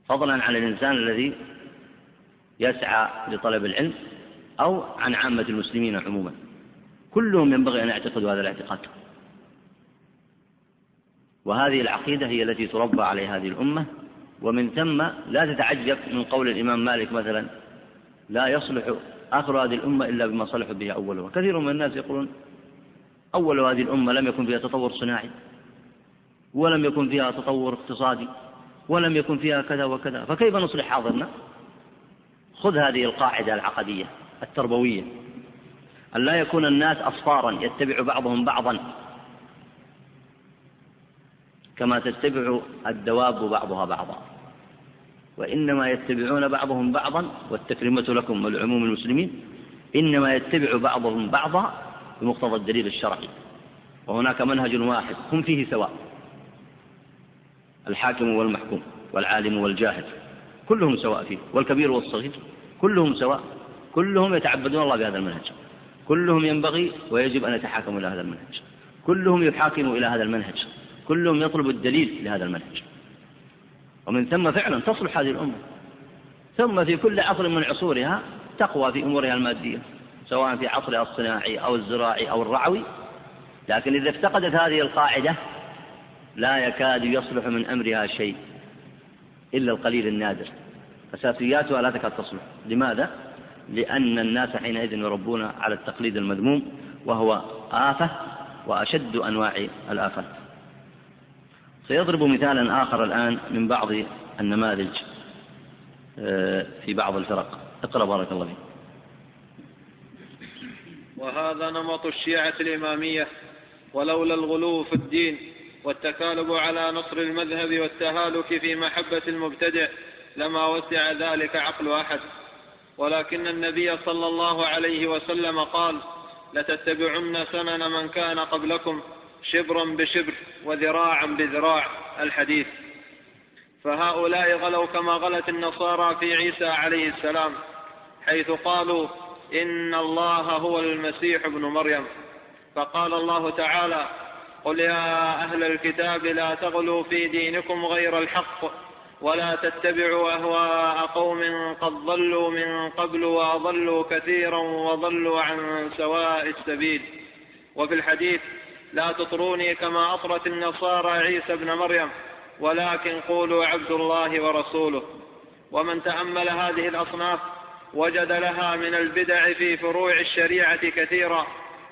فضلا عن الإنسان الذي يسعى لطلب العلم أو عن عامة المسلمين عموما. كلهم ينبغي أن يعتقدوا هذا الاعتقاد. وهذه العقيدة هي التي تربى عليها هذه الأمة. ومن ثم لا تتعجب من قول الإمام مالك مثلا لا يصلح آخر هذه الأمة إلا بما صلح به أولها. كثير من الناس يقولون أول هذه الأمة لم يكن فيها تطور صناعي ولم يكن فيها تطور اقتصادي ولم يكن فيها كذا وكذا. فكيف نصلح حاضرنا؟ خذ هذه القاعدة العقدية. التربوية أن لا يكون الناس أصفارا يتبع بعضهم بعضا. كما تتبع الدواب بعضها بعضا. وإنما يتبعون بعضهم بعضا والتكريمة لكم ولعموم المسلمين إنما يتبع بعضهم بعضا بمقتضى الدليل الشرعي. وهناك منهج واحد هم فيه سواء. الحاكم والمحكوم والعالم والجاهل كلهم سواء فيه والكبير والصغير كلهم سواء. كلهم يتعبدون الله بهذا المنهج. كلهم ينبغي ويجب أن يتحاكموا إلى هذا المنهج. كلهم يحاكموا إلى هذا المنهج. كلهم يطلب الدليل لهذا المنهج. ومن ثم فعلا تصلح هذه الأمة. ثم في كل عصر من عصورها تقوى في أمورها المادية سواء في عصرها الصناعي أو الزراعي أو الرعوي. لكن إذا افتقدت هذه القاعدة لا يكاد يصلح من أمرها شيء إلا القليل النادر. أساسياتها لا تكاد تصلح. لماذا؟ لأن الناس حينئذ يربون على التقليد المذموم وهو آفة وأشد أنواع الآفات سيضرب مثالا آخر الآن من بعض النماذج آه، في بعض الفرق. اقرأ بارك الله فيك. وهذا نمط الشيعة الإمامية ولولا الغلو في الدين والتكالب على نصر المذهب والتهالك في محبة المبتدع لما وسع ذلك عقل أحد. ولكن النبي صلى الله عليه وسلم قال لتتبعن سنن من كان قبلكم شبرا بشبر وذراعا بذراع الحديث. فهؤلاء غلوا كما غلت النصارى في عيسى عليه السلام حيث قالوا إن الله هو المسيح ابن مريم. فقال الله تعالى قل يا أهل الكتاب لا تغلوا في دينكم غير الحق ولا تتبعوا أهواء قوم قد ضلوا من قبل وأضلوا كثيرا وضلوا عن سواء السبيل. وفي الحديث لا تطروني كما أطرت النصارى عيسى ابن مريم ولكن قولوا عبد الله ورسوله. ومن تأمل هذه الأصناف وجد لها من البدع في فروع الشريعة كثيرا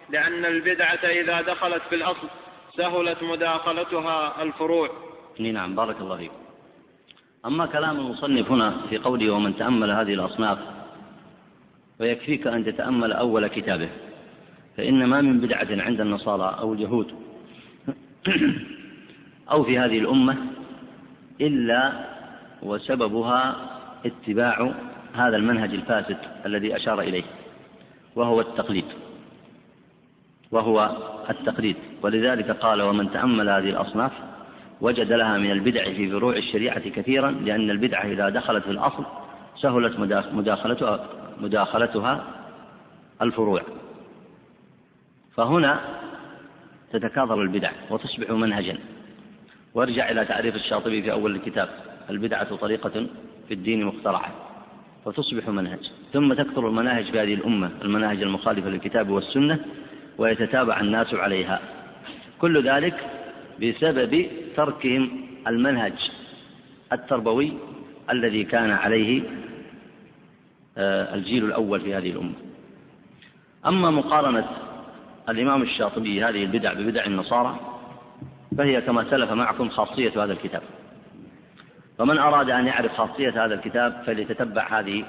لأن البدعة إذا دخلت في الأصل سهلت مداخلتها الفروع. نعم بارك الله فيك. أما كلام المصنف هنا في قوله ومن تأمل هذه الأصناف فيكفيك أن تتأمل أول كتابه فإن ما من بدعة عند النصارى أو اليهود أو في هذه الأمة إلا وسببها اتباع هذا المنهج الفاسد الذي أشار إليه وهو التقليد وهو التقليد ولذلك قال ومن تأمل هذه الأصناف وجد لها من البدع في فروع الشريعة كثيرا لأن البدعة إذا دخلت في الأصل سهلت مداخلتها مداخلتها الفروع. فهنا تتكاثر البدع وتصبح منهجا. وارجع إلى تعريف الشاطبي في أول الكتاب البدعة طريقة في الدين مخترعة وتصبح منهج. ثم تكثر المناهج في هذه الأمة المناهج المخالفة للكتاب والسنة ويتتابع الناس عليها. كل ذلك بسبب تركهم المنهج التربوي الذي كان عليه آه، الجيل الأول في هذه الأمة. أما مقارنة الإمام الشاطبي هذه البدع ببدع النصارى فهي كما سلف معكم خاصية هذا الكتاب. فمن أراد أن يعرف خاصية هذا الكتاب فليتتبع هذه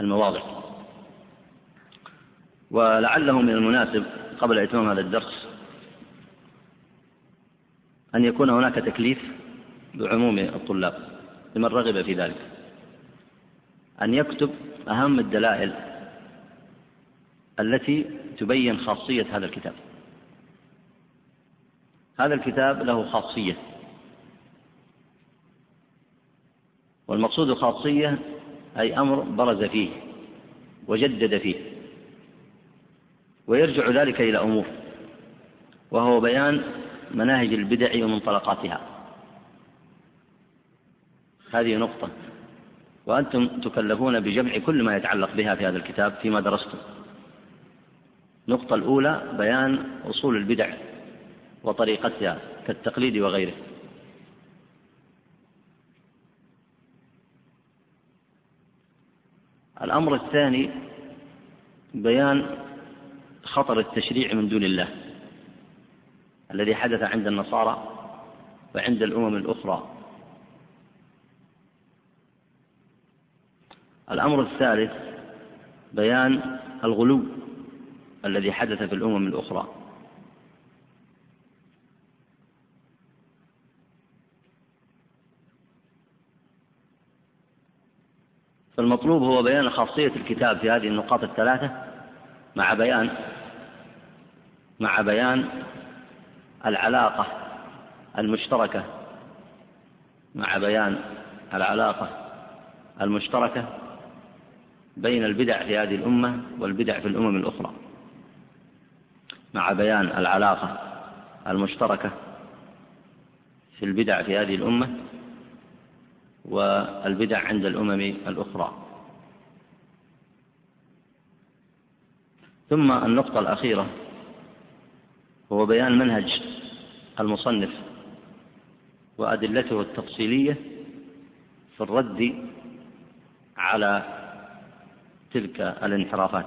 المواضع. ولعله من المناسب قبل إتمام هذا الدرس أن يكون هناك تكليف بعموم الطلاب لمن رغب في ذلك. أن يكتب أهم الدلائل التي تبين خاصية هذا الكتاب. هذا الكتاب له خاصية. والمقصود خاصية أي أمر برز فيه وجدد فيه. ويرجع ذلك إلى أمور وهو بيان مناهج البدع ومنطلقاتها. هذه نقطة. وأنتم تكلفون بجمع كل ما يتعلق بها في هذا الكتاب فيما درستم. النقطة الأولى بيان أصول البدع وطريقتها كالتقليد وغيره. الأمر الثاني بيان خطر التشريع من دون الله. الذي حدث عند النصارى وعند الأمم الأخرى. الأمر الثالث بيان الغلو الذي حدث في الأمم الأخرى. فالمطلوب هو بيان خاصية الكتاب في هذه النقاط الثلاثة مع بيان مع بيان العلاقة المشتركة مع بيان العلاقة المشتركة بين البدع في هذه الأمة والبدع في الأمم الأخرى مع بيان العلاقة المشتركة في البدع في هذه الأمة والبدع عند الأمم الأخرى. ثم النقطة الأخيرة هو بيان منهج المصنف وأدلته التفصيلية في الرد على تلك الانحرافات.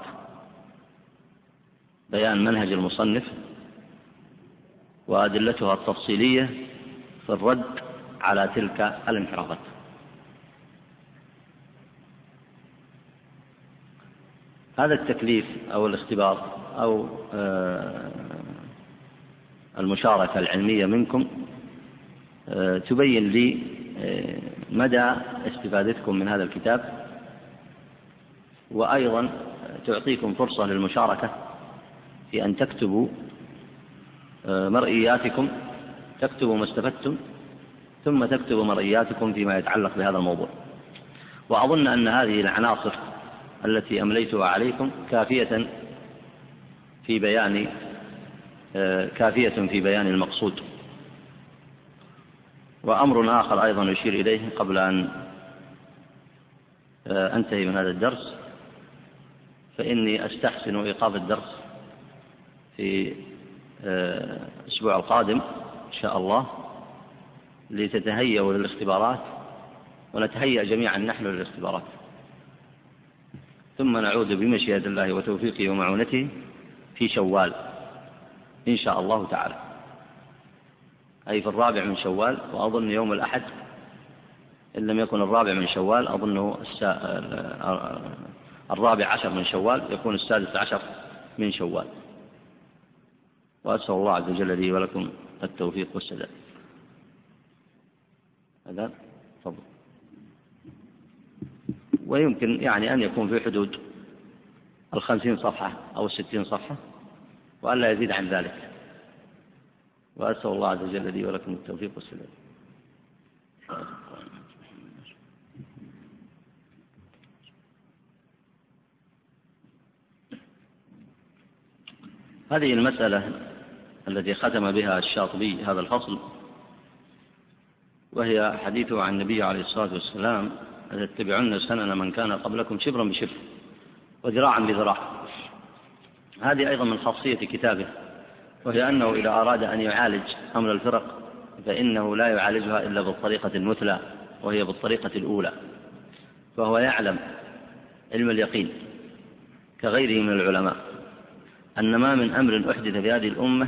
بيان منهج المصنف وأدلتها التفصيلية في الرد على تلك الانحرافات. هذا التكليف أو الاختبار أو آه، المشاركة العلمية منكم آه، تبين لي آه، مدى استفادتكم من هذا الكتاب. وأيضا تعطيكم فرصة للمشاركة في أن تكتبوا مرئياتكم تكتبوا ما استفدتم ثم تكتبوا مرئياتكم فيما يتعلق بهذا الموضوع. وأظن أن هذه العناصر التي أمليتها عليكم كافية في بيان آه، كافية في بيان المقصود. وأمر آخر أيضا يشير إليه قبل أن آه، أنتهي من هذا الدرس فإني أستحسن إيقاف الدرس في آه، الأسبوع القادم إن شاء الله لتتهيأوا للاختبارات ونتهيأ جميعا نحن للاختبارات. ثم نعود بمشيئة الله وتوفيقه ومعونته في شوال. إن شاء الله تعالى. أي في الرابع من شوال وأظن يوم الأحد إن لم يكن الرابع من شوال أظنه الرابع عشر من شوال يكون السادس عشر من شوال. وأسأل الله عز وجل لي ولكم التوفيق والسداد. هذا تفضل. ويمكن يعني أن يكون في حدود الخمسين صفحة أو الستين صفحة. وأن لا يزيد عن ذلك. وأسأل الله عز وجل لي ولكم التوفيق والسلام هذه المسألة التي ختم بها الشاطبي هذا الفصل وهي حديثه عن النبي عليه الصلاة والسلام لتتبعن سنن من كان قبلكم شبرا بشبر وذراعا بذراع. هذه أيضا من خاصية كتابه وهي أنه إذا أراد أن يعالج أمر الفرق فإنه لا يعالجها إلا بالطريقة المثلى وهي بالطريقة الأولى فهو يعلم علم اليقين كغيره من العلماء أن ما من أمر أحدث في هذه الأمة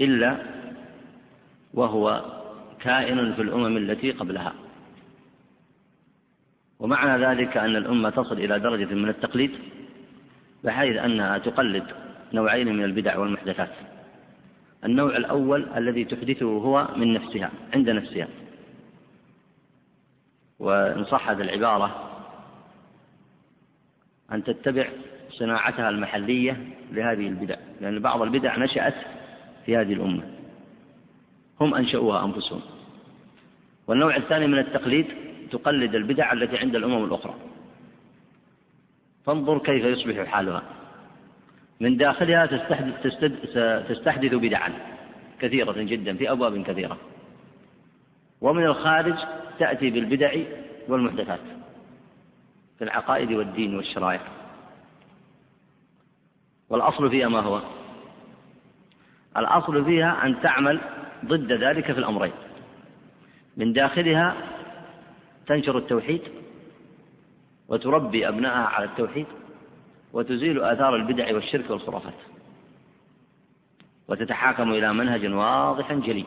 إلا وهو كائن في الأمم التي قبلها. ومعنى ذلك أن الأمة تصل إلى درجة من التقليد بحيث أنها تقلد نوعين من البدع والمحدثات. النوع الأول الذي تحدثه هو من نفسها عند نفسها. وإن صحت العبارة أن تتبع صناعتها المحلية لهذه البدع لأن بعض البدع نشأت في هذه الأمة. هم أنشأوها أنفسهم. والنوع الثاني من التقليد تقلد البدع التي عند الأمم الأخرى. فانظر كيف يصبح حالها. من داخلها تستحدث, تستحدث بدعا كثيرة جدا في أبواب كثيرة. ومن الخارج تأتي بالبدع والمحدثات في العقائد والدين والشرائع. والأصل فيها ما هو؟ الأصل فيها أن تعمل ضد ذلك في الأمرين. من داخلها تنشر التوحيد وتربي أبنائها على التوحيد وتزيل آثار البدع والشرك والخرافات وتتحاكم إلى منهج واضح جلي.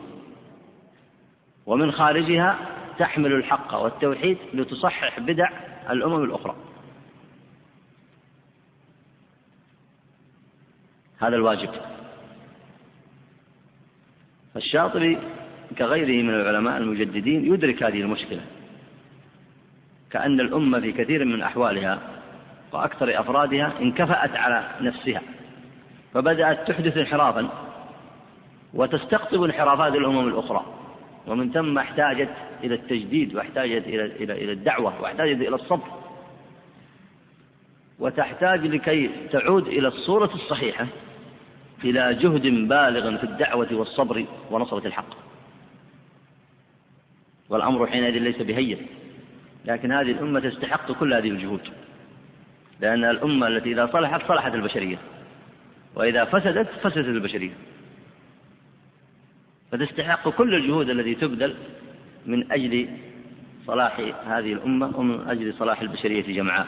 ومن خارجها تحمل الحق والتوحيد لتصحح بدع الأمم الأخرى. هذا الواجب. فالشاطبي كغيره من العلماء المجددين يدرك هذه المشكلة. كأن الأمة في كثير من أحوالها وأكثر أفرادها انكفأت على نفسها فبدأت تحدث انحرافا وتستقطب انحرافات الأمم الأخرى ومن ثم احتاجت إلى التجديد واحتاجت إلى إلى إلى الدعوة واحتاجت إلى الصبر. وتحتاج لكي تعود إلى الصورة الصحيحة إلى جهد بالغ في الدعوة والصبر ونصرة الحق. والأمر حينئذ ليس بهين. لكن هذه الأمة تستحق كل هذه الجهود. لأن الأمة التي إذا صلحت صلحت البشرية. وإذا فسدت فسدت البشرية. فتستحق كل الجهود التي تبذل من أجل صلاح هذه الأمة ومن أجل صلاح البشرية جمعاء.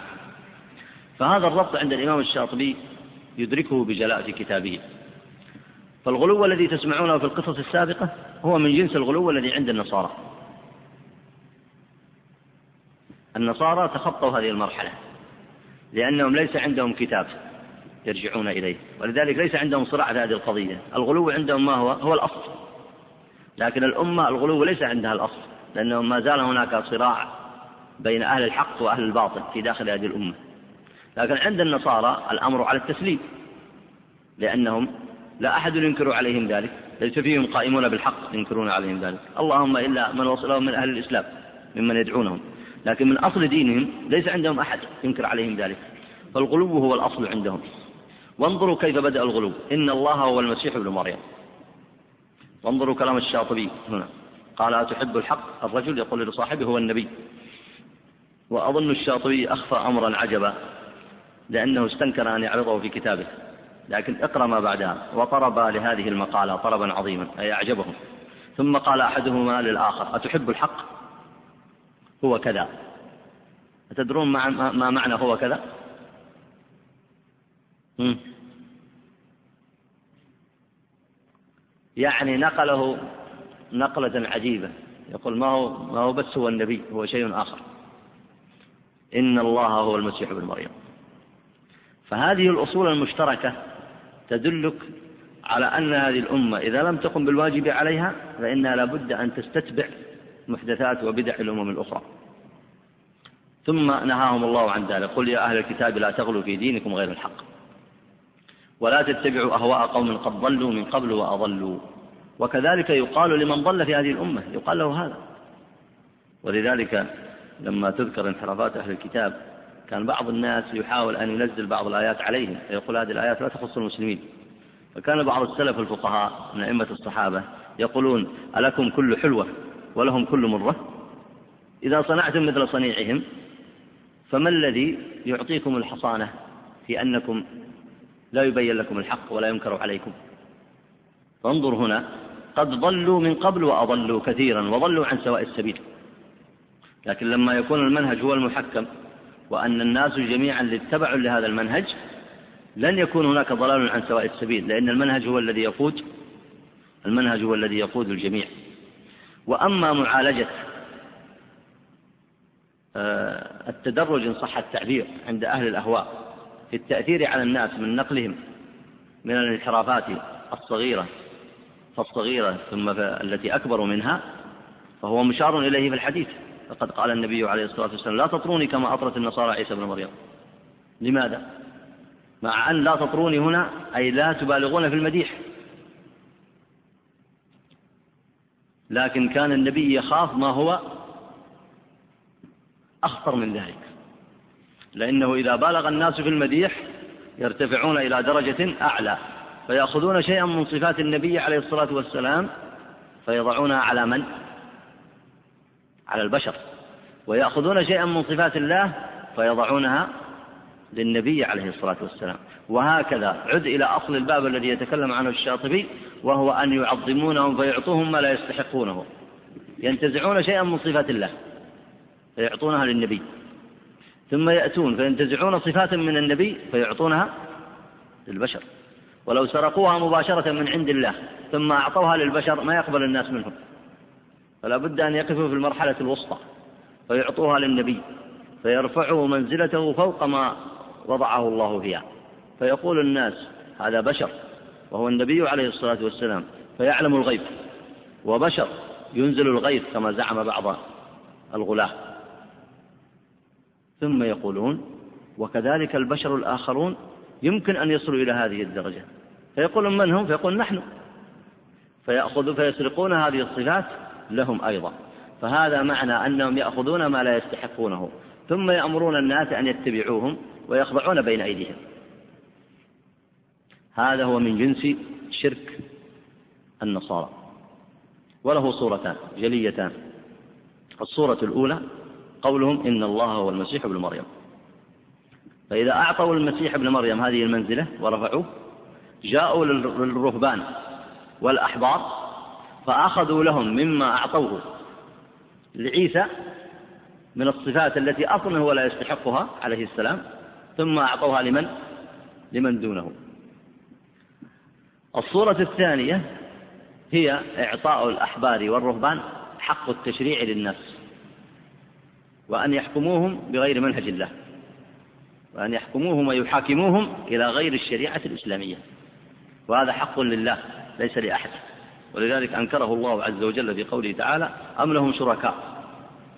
فهذا الربط عند الإمام الشاطبي يدركه بجلاء في كتابه. فالغلو الذي تسمعونه في القصص السابقة هو من جنس الغلو الذي عند النصارى. النصارى تخطوا هذه المرحلة لأنهم ليس عندهم كتاب يرجعون إليه ولذلك ليس عندهم صراع في هذه القضية الغلو عندهم ما هو؟ هو الأصل. لكن الأمة الغلو ليس عندها الأصل لأنه ما زال هناك صراع بين أهل الحق وأهل الباطل في داخل هذه الأمة. لكن عند النصارى الأمر على التسليم لأنهم لا أحد ينكر عليهم ذلك ليس فيهم قائمون بالحق ينكرون عليهم ذلك. اللهم إلا من وصلهم من أهل الإسلام ممن يدعونهم. لكن من أصل دينهم ليس عندهم أحد ينكر عليهم ذلك. فالغلو هو الأصل عندهم. وانظروا كيف بدأ الغلو. إن الله هو المسيح ابن مريم. وانظروا كلام الشاطبي هنا. قال أتحب الحق؟ الرجل يقول لصاحبه هو النبي. وأظن الشاطبي أخفى أمرا عجبا لأنه استنكر أن يعرضه في كتابه. لكن اقرأ ما بعدها. وطرب لهذه المقالة طربا عظيما أي أعجبهم. ثم قال أحدهما للآخر أتحب الحق؟ هو كذا. أتدرون ما معنى هو كذا؟ يعني نقله نقلة عجيبة. يقول ما هو ما هو بس هو النبي هو شيء آخر. إن الله هو المسيح ابن مريم. فهذه الأصول المشتركة تدلك على أن هذه الأمة إذا لم تقم بالواجب عليها فإنها لابد أن تستتبع محدثات وبدع الأمم الأخرى. ثم نهاهم الله عن ذلك. قل يا أهل الكتاب لا تغلوا في دينكم غير الحق. ولا تتبعوا أهواء قوم قد ضلوا من قبل وأضلوا. وكذلك يقال لمن ضل في هذه الأمة. يقال له هذا. ولذلك لما تذكر انحرافات أهل الكتاب كان بعض الناس يحاول أن ينزل بعض الآيات عليهم. فيقول هذه الآيات لا تخص المسلمين. فكان بعض السلف الفقهاء من أئمة الصحابة يقولون ألكم كل حلوة؟ ولهم كل مرة. إذا صنعتم مثل صنيعهم فما الذي يعطيكم الحصانة في أنكم لا يبين لكم الحق ولا ينكر عليكم؟ فانظر هنا قد ضلوا من قبل وأضلوا كثيرا وضلوا عن سواء السبيل. لكن لما يكون المنهج هو المحكم وأن الناس جميعا اتبعوا لهذا المنهج لن يكون هناك ضلال عن سواء السبيل لأن المنهج هو الذي يقود المنهج هو الذي يقود الجميع. وأما معالجة آه، التدرج إن صح التعبير عند أهل الأهواء في التأثير على الناس من نقلهم من الانحرافات الصغيرة فالصغيرة ثم التي أكبر منها فهو مشار إليه في الحديث. فقد قال النبي عليه الصلاة والسلام لا تطروني كما أطرت النصارى عيسى بن مريم. لماذا؟ مع أن لا تطروني هنا أي لا تبالغون في المديح. لكن كان النبي يخاف ما هو أخطر من ذلك لأنه إذا بالغ الناس في المديح يرتفعون إلى درجة أعلى فيأخذون شيئا من صفات النبي عليه الصلاة والسلام فيضعونها على من؟ على البشر ويأخذون شيئا من صفات الله فيضعونها للنبي عليه الصلاة والسلام. وهكذا عد إلى أصل الباب الذي يتكلم عنه الشاطبي وهو أن يعظمونهم فيعطوهم ما لا يستحقونه. ينتزعون شيئا من صفات الله فيعطونها للنبي. ثم يأتون فينتزعون صفات من النبي فيعطونها للبشر. ولو سرقوها مباشرة من عند الله ثم أعطوها للبشر ما يقبل الناس منهم. فلا بد أن يقفوا في المرحلة الوسطى فيعطوها للنبي فيرفعه منزلته فوق ما وضعه الله فيها. فيقول الناس هذا بشر وهو النبي عليه الصلاة والسلام فيعلم الغيب. وبشر ينزل الغيث كما زعم بعض الغلاة. ثم يقولون وكذلك البشر الآخرون يمكن أن يصلوا إلى هذه الدرجة. فيقولون من هم؟ فيقول نحن. فيأخذوا فيسرقون هذه الصفات لهم أيضا. فهذا معنى أنهم يأخذون ما لا يستحقونه. ثم يأمرون الناس أن يتبعوهم. ويخضعون بين أيديهم. هذا هو من جنس شرك النصارى. وله صورتان جليتان. الصورة الأولى قولهم إن الله هو المسيح ابن مريم. فإذا أعطوا المسيح ابن مريم هذه المنزلة ورفعوه جاءوا للرهبان والأحبار فأخذوا لهم مما أعطوه لعيسى من الصفات التي أصلا هو لا يستحقها عليه السلام. ثم أعطوها لمن؟ لمن دونه. الصورة الثانية هي إعطاء الأحبار والرهبان حق التشريع للناس وأن يحكموهم بغير منهج الله وأن يحكموهم ويحاكموهم إلى غير الشريعة الإسلامية وهذا حق لله ليس لأحد. ولذلك أنكره الله عز وجل في قوله تعالى أم لهم شركاء؟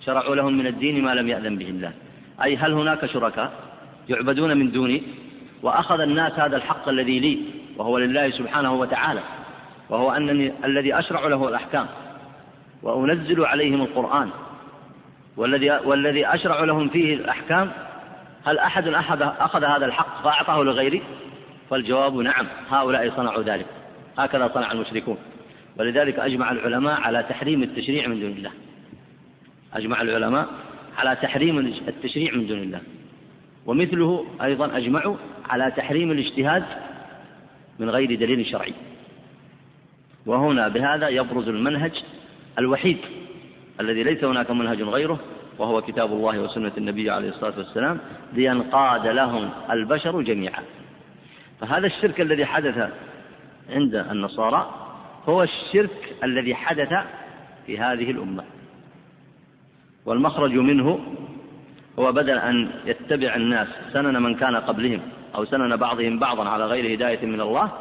شرعوا لهم من الدين ما لم يأذن به الله. أي هل هناك شركاء؟ يعبدون من دوني وأخذ الناس هذا الحق الذي لي وهو لله سبحانه وتعالى وهو أنني الذي أشرع له الأحكام وأنزل عليهم القرآن والذي والذي أشرع لهم فيه الأحكام هل أحد أخذ أخذ هذا الحق فأعطاه لغيري؟ فالجواب نعم هؤلاء صنعوا ذلك هكذا صنع المشركون ولذلك أجمع العلماء على تحريم التشريع من دون الله أجمع العلماء على تحريم التشريع من دون الله ومثله أيضا أجمعوا على تحريم الاجتهاد من غير دليل شرعي. وهنا بهذا يبرز المنهج الوحيد الذي ليس هناك منهج غيره وهو كتاب الله وسنة النبي عليه الصلاة والسلام لينقاد لهم البشر جميعا. فهذا الشرك الذي حدث عند النصارى هو الشرك الذي حدث في هذه الأمة. والمخرج منه هو بدل أن يتبع الناس سنن من كان قبلهم أو سنن بعضهم بعضا على غير هداية من الله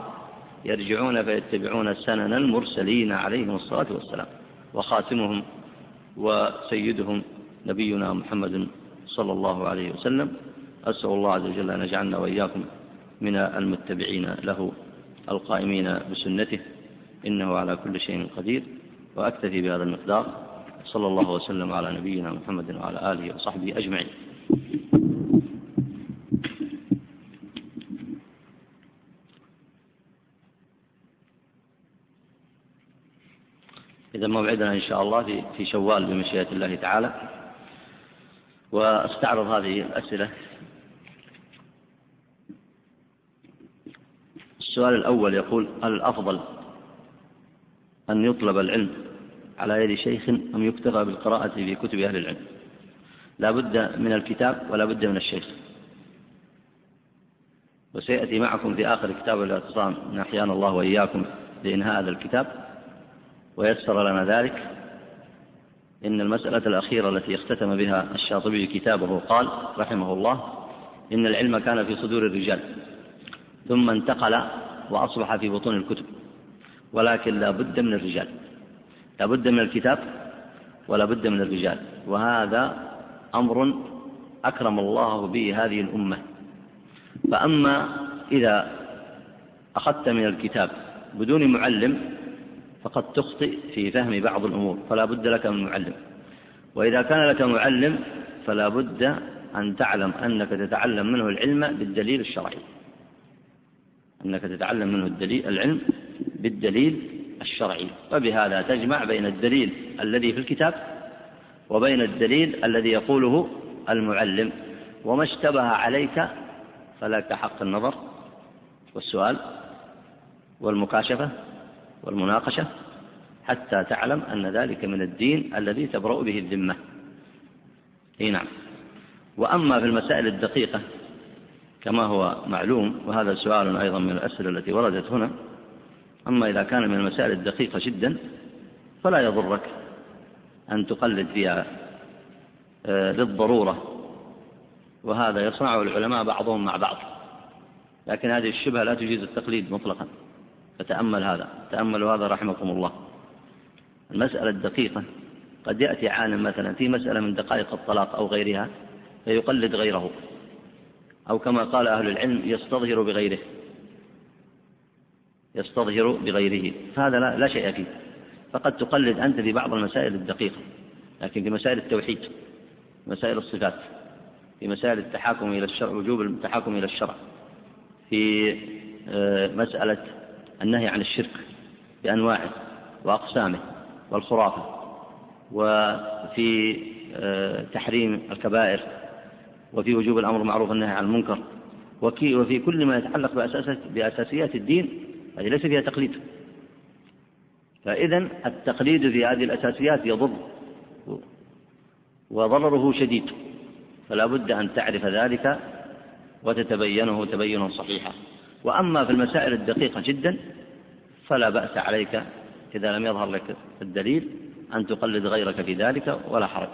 يرجعون فيتبعون سنن المرسلين عليهم الصلاة والسلام وخاتمهم وسيدهم نبينا محمد صلى الله عليه وسلم. أسأل الله عز وجل أن يجعلنا وإياكم من المتبعين له القائمين بسنته إنه على كل شيء قدير وأكتفي بهذا المقدار. صلى الله وسلم على نبينا محمد وعلى آله وصحبه أجمعين. إذا موعدنا إن شاء الله في في شوال بمشيئة الله تعالى. وأستعرض هذه الأسئلة. السؤال الأول يقول هل الأفضل أن يطلب العلم على يد شيخ أم يكتفى بالقراءة في كتب أهل العلم. لا بد من الكتاب ولا بد من الشيخ. وسيأتي معكم في آخر كتاب الاعتصام. إن أحيانا الله وإياكم لإنهاء هذا الكتاب. ويسر لنا ذلك. إن المسألة الأخيرة التي اختتم بها الشاطبي كتابه قال رحمه الله إن العلم كان في صدور الرجال ثم انتقل وأصبح في بطون الكتب ولكن لا بد من الرجال. لا بد من الكتاب ولا بد من الرجال وهذا أمر أكرم الله به هذه الأمة. فأما إذا أخذت من الكتاب بدون معلم فقد تخطئ في فهم بعض الأمور فلا بد لك من معلم. وإذا كان لك معلم فلا بد أن تعلم أنك تتعلم منه العلم بالدليل الشرعي. أنك تتعلم منه الدليل العلم بالدليل الشرعي. وبهذا تجمع بين الدليل الذي في الكتاب وبين الدليل الذي يقوله المعلم. وما اشتبه عليك فلك حق النظر والسؤال والمكاشفة والمناقشة حتى تعلم أن ذلك من الدين الذي تبرأ به الذمة. إي نعم. وأما في المسائل الدقيقة كما هو معلوم وهذا سؤال أيضا من الأسئلة التي وردت هنا أما إذا كان من المسائل الدقيقة جدا فلا يضرك أن تقلد فيها آه، للضرورة. وهذا يصنعه العلماء بعضهم مع بعض. لكن هذه الشبهة لا تجيز التقليد مطلقا. فتأمل هذا تأملوا هذا رحمكم الله. المسألة الدقيقة قد يأتي عالم مثلا في مسألة من دقائق الطلاق أو غيرها فيقلد غيره. أو كما قال أهل العلم يستظهر بغيره. يستظهر بغيره فهذا لا, شيء فيه فقد تقلد أنت في بعض المسائل الدقيقة لكن في مسائل التوحيد مسائل الصفات في مسائل التحاكم إلى الشرع وجوب التحاكم إلى الشرع في آه، مسألة النهي عن الشرك بأنواعه وأقسامه والخرافة وفي آه، تحريم الكبائر وفي وجوب الأمر بالمعروف والنهي عن المنكر وفي كل ما يتعلق بأساسيات الدين هذه ليس فيها تقليد. فإذا التقليد في هذه الأساسيات يضر وضرره شديد. فلا بد أن تعرف ذلك وتتبينه تبينا صحيحا. وأما في المسائل الدقيقة جدا فلا بأس عليك إذا لم يظهر لك الدليل أن تقلد غيرك في ذلك ولا حرج.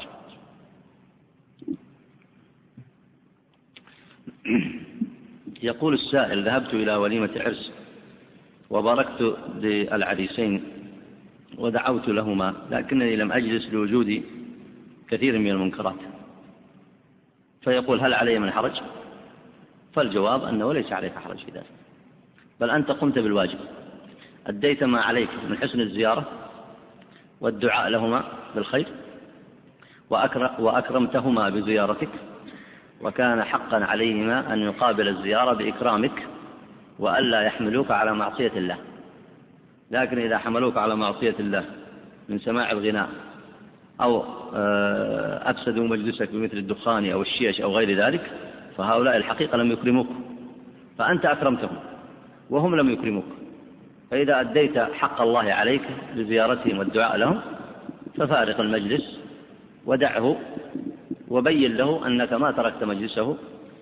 يقول السائل ذهبت إلى وليمة عرس. وباركت للعريسين ودعوت لهما لكنني لم أجلس لوجود كثير من المنكرات. فيقول هل علي من حرج؟ فالجواب أنه ليس عليك حرج في ذلك بل أنت قمت بالواجب. أديت ما عليك من حسن الزيارة والدعاء لهما بالخير وأكرمتهما بزيارتك وكان حقا عليهما أن يقابل الزيارة بإكرامك وألا يحملوك على معصية الله. لكن إذا حملوك على معصية الله من سماع الغناء أو آه، أفسدوا مجلسك بمثل الدخان أو الشيش أو غير ذلك فهؤلاء الحقيقة لم يكرموك. فأنت أكرمتهم وهم لم يكرموك. فإذا أديت حق الله عليك بزيارتهم والدعاء لهم ففارق المجلس ودعه وبين له أنك ما تركت مجلسه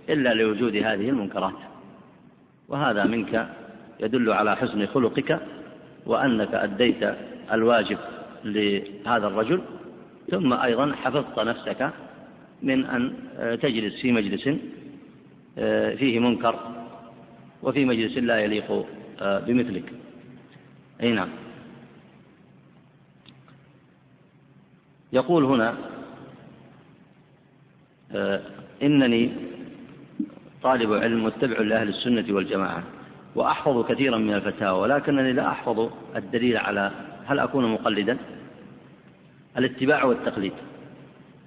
إلا لوجود هذه المنكرات. وهذا منك يدل على حسن خلقك وأنك أديت الواجب لهذا الرجل. ثم أيضا حفظت نفسك من أن تجلس في مجلس آه، فيه منكر وفي مجلس لا يليق آه، بمثلك. أي نعم. يقول هنا آه، إنني طالب علم متبع لأهل السنة والجماعة وأحفظ كثيرا من الفتاوى ولكنني لا أحفظ الدليل على هل أكون مقلدا؟ الاتباع والتقليد.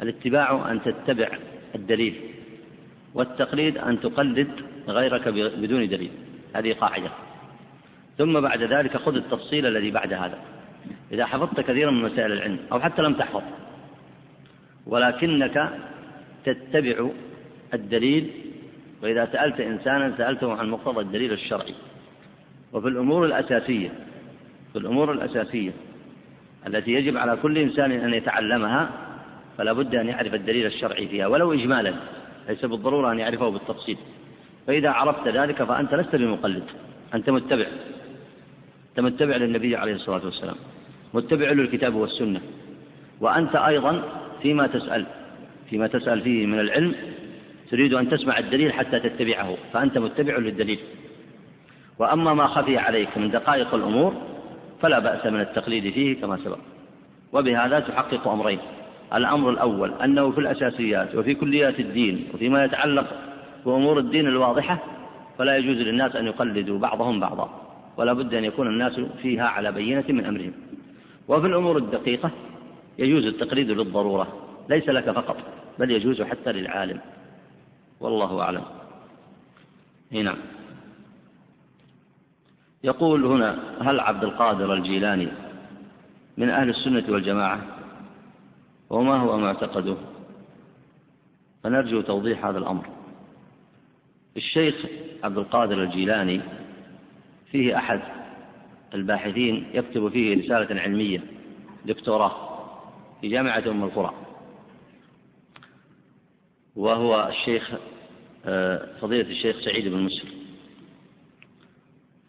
الاتباع أن تتبع الدليل والتقليد أن تقلد غيرك بدون دليل. هذه قاعدة. ثم بعد ذلك خذ التفصيل الذي بعد هذا. إذا حفظت كثيرا من مسائل العلم أو حتى لم تحفظ ولكنك تتبع الدليل وإذا سألت إنسانا سألته عن مقتضى الدليل الشرعي. وفي الأمور الأساسية في الأمور الأساسية التي يجب على كل إنسان أن يتعلمها فلا بد أن يعرف الدليل الشرعي فيها ولو إجمالا ليس بالضرورة أن يعرفه بالتفصيل. فإذا عرفت ذلك فأنت لست بمقلد أنت متبع. أنت متبع للنبي عليه الصلاة والسلام متبع للكتاب والسنة. وأنت أيضا فيما تسأل فيما تسأل فيه من العلم تريد أن تسمع الدليل حتى تتبعه فأنت متبع للدليل. وأما ما خفي عليك من دقائق الأمور فلا بأس من التقليد فيه كما سبق. وبهذا تحقق أمرين. الأمر الأول أنه في الأساسيات وفي كليات الدين وفيما يتعلق بأمور الدين الواضحة فلا يجوز للناس أن يقلدوا بعضهم بعضا ولا بد أن يكون الناس فيها على بينة من أمرهم. وفي الأمور الدقيقة يجوز التقليد للضرورة ليس لك فقط بل يجوز حتى للعالم. والله أعلم. نعم يقول هنا هل عبد القادر الجيلاني من أهل السنة والجماعة؟ وما هو معتقده؟ فنرجو توضيح هذا الأمر. الشيخ عبد القادر الجيلاني فيه أحد الباحثين يكتب فيه رسالة علمية دكتوراه في جامعة أم القرى. وهو الشيخ فضيلة الشيخ سعيد بن مسلم.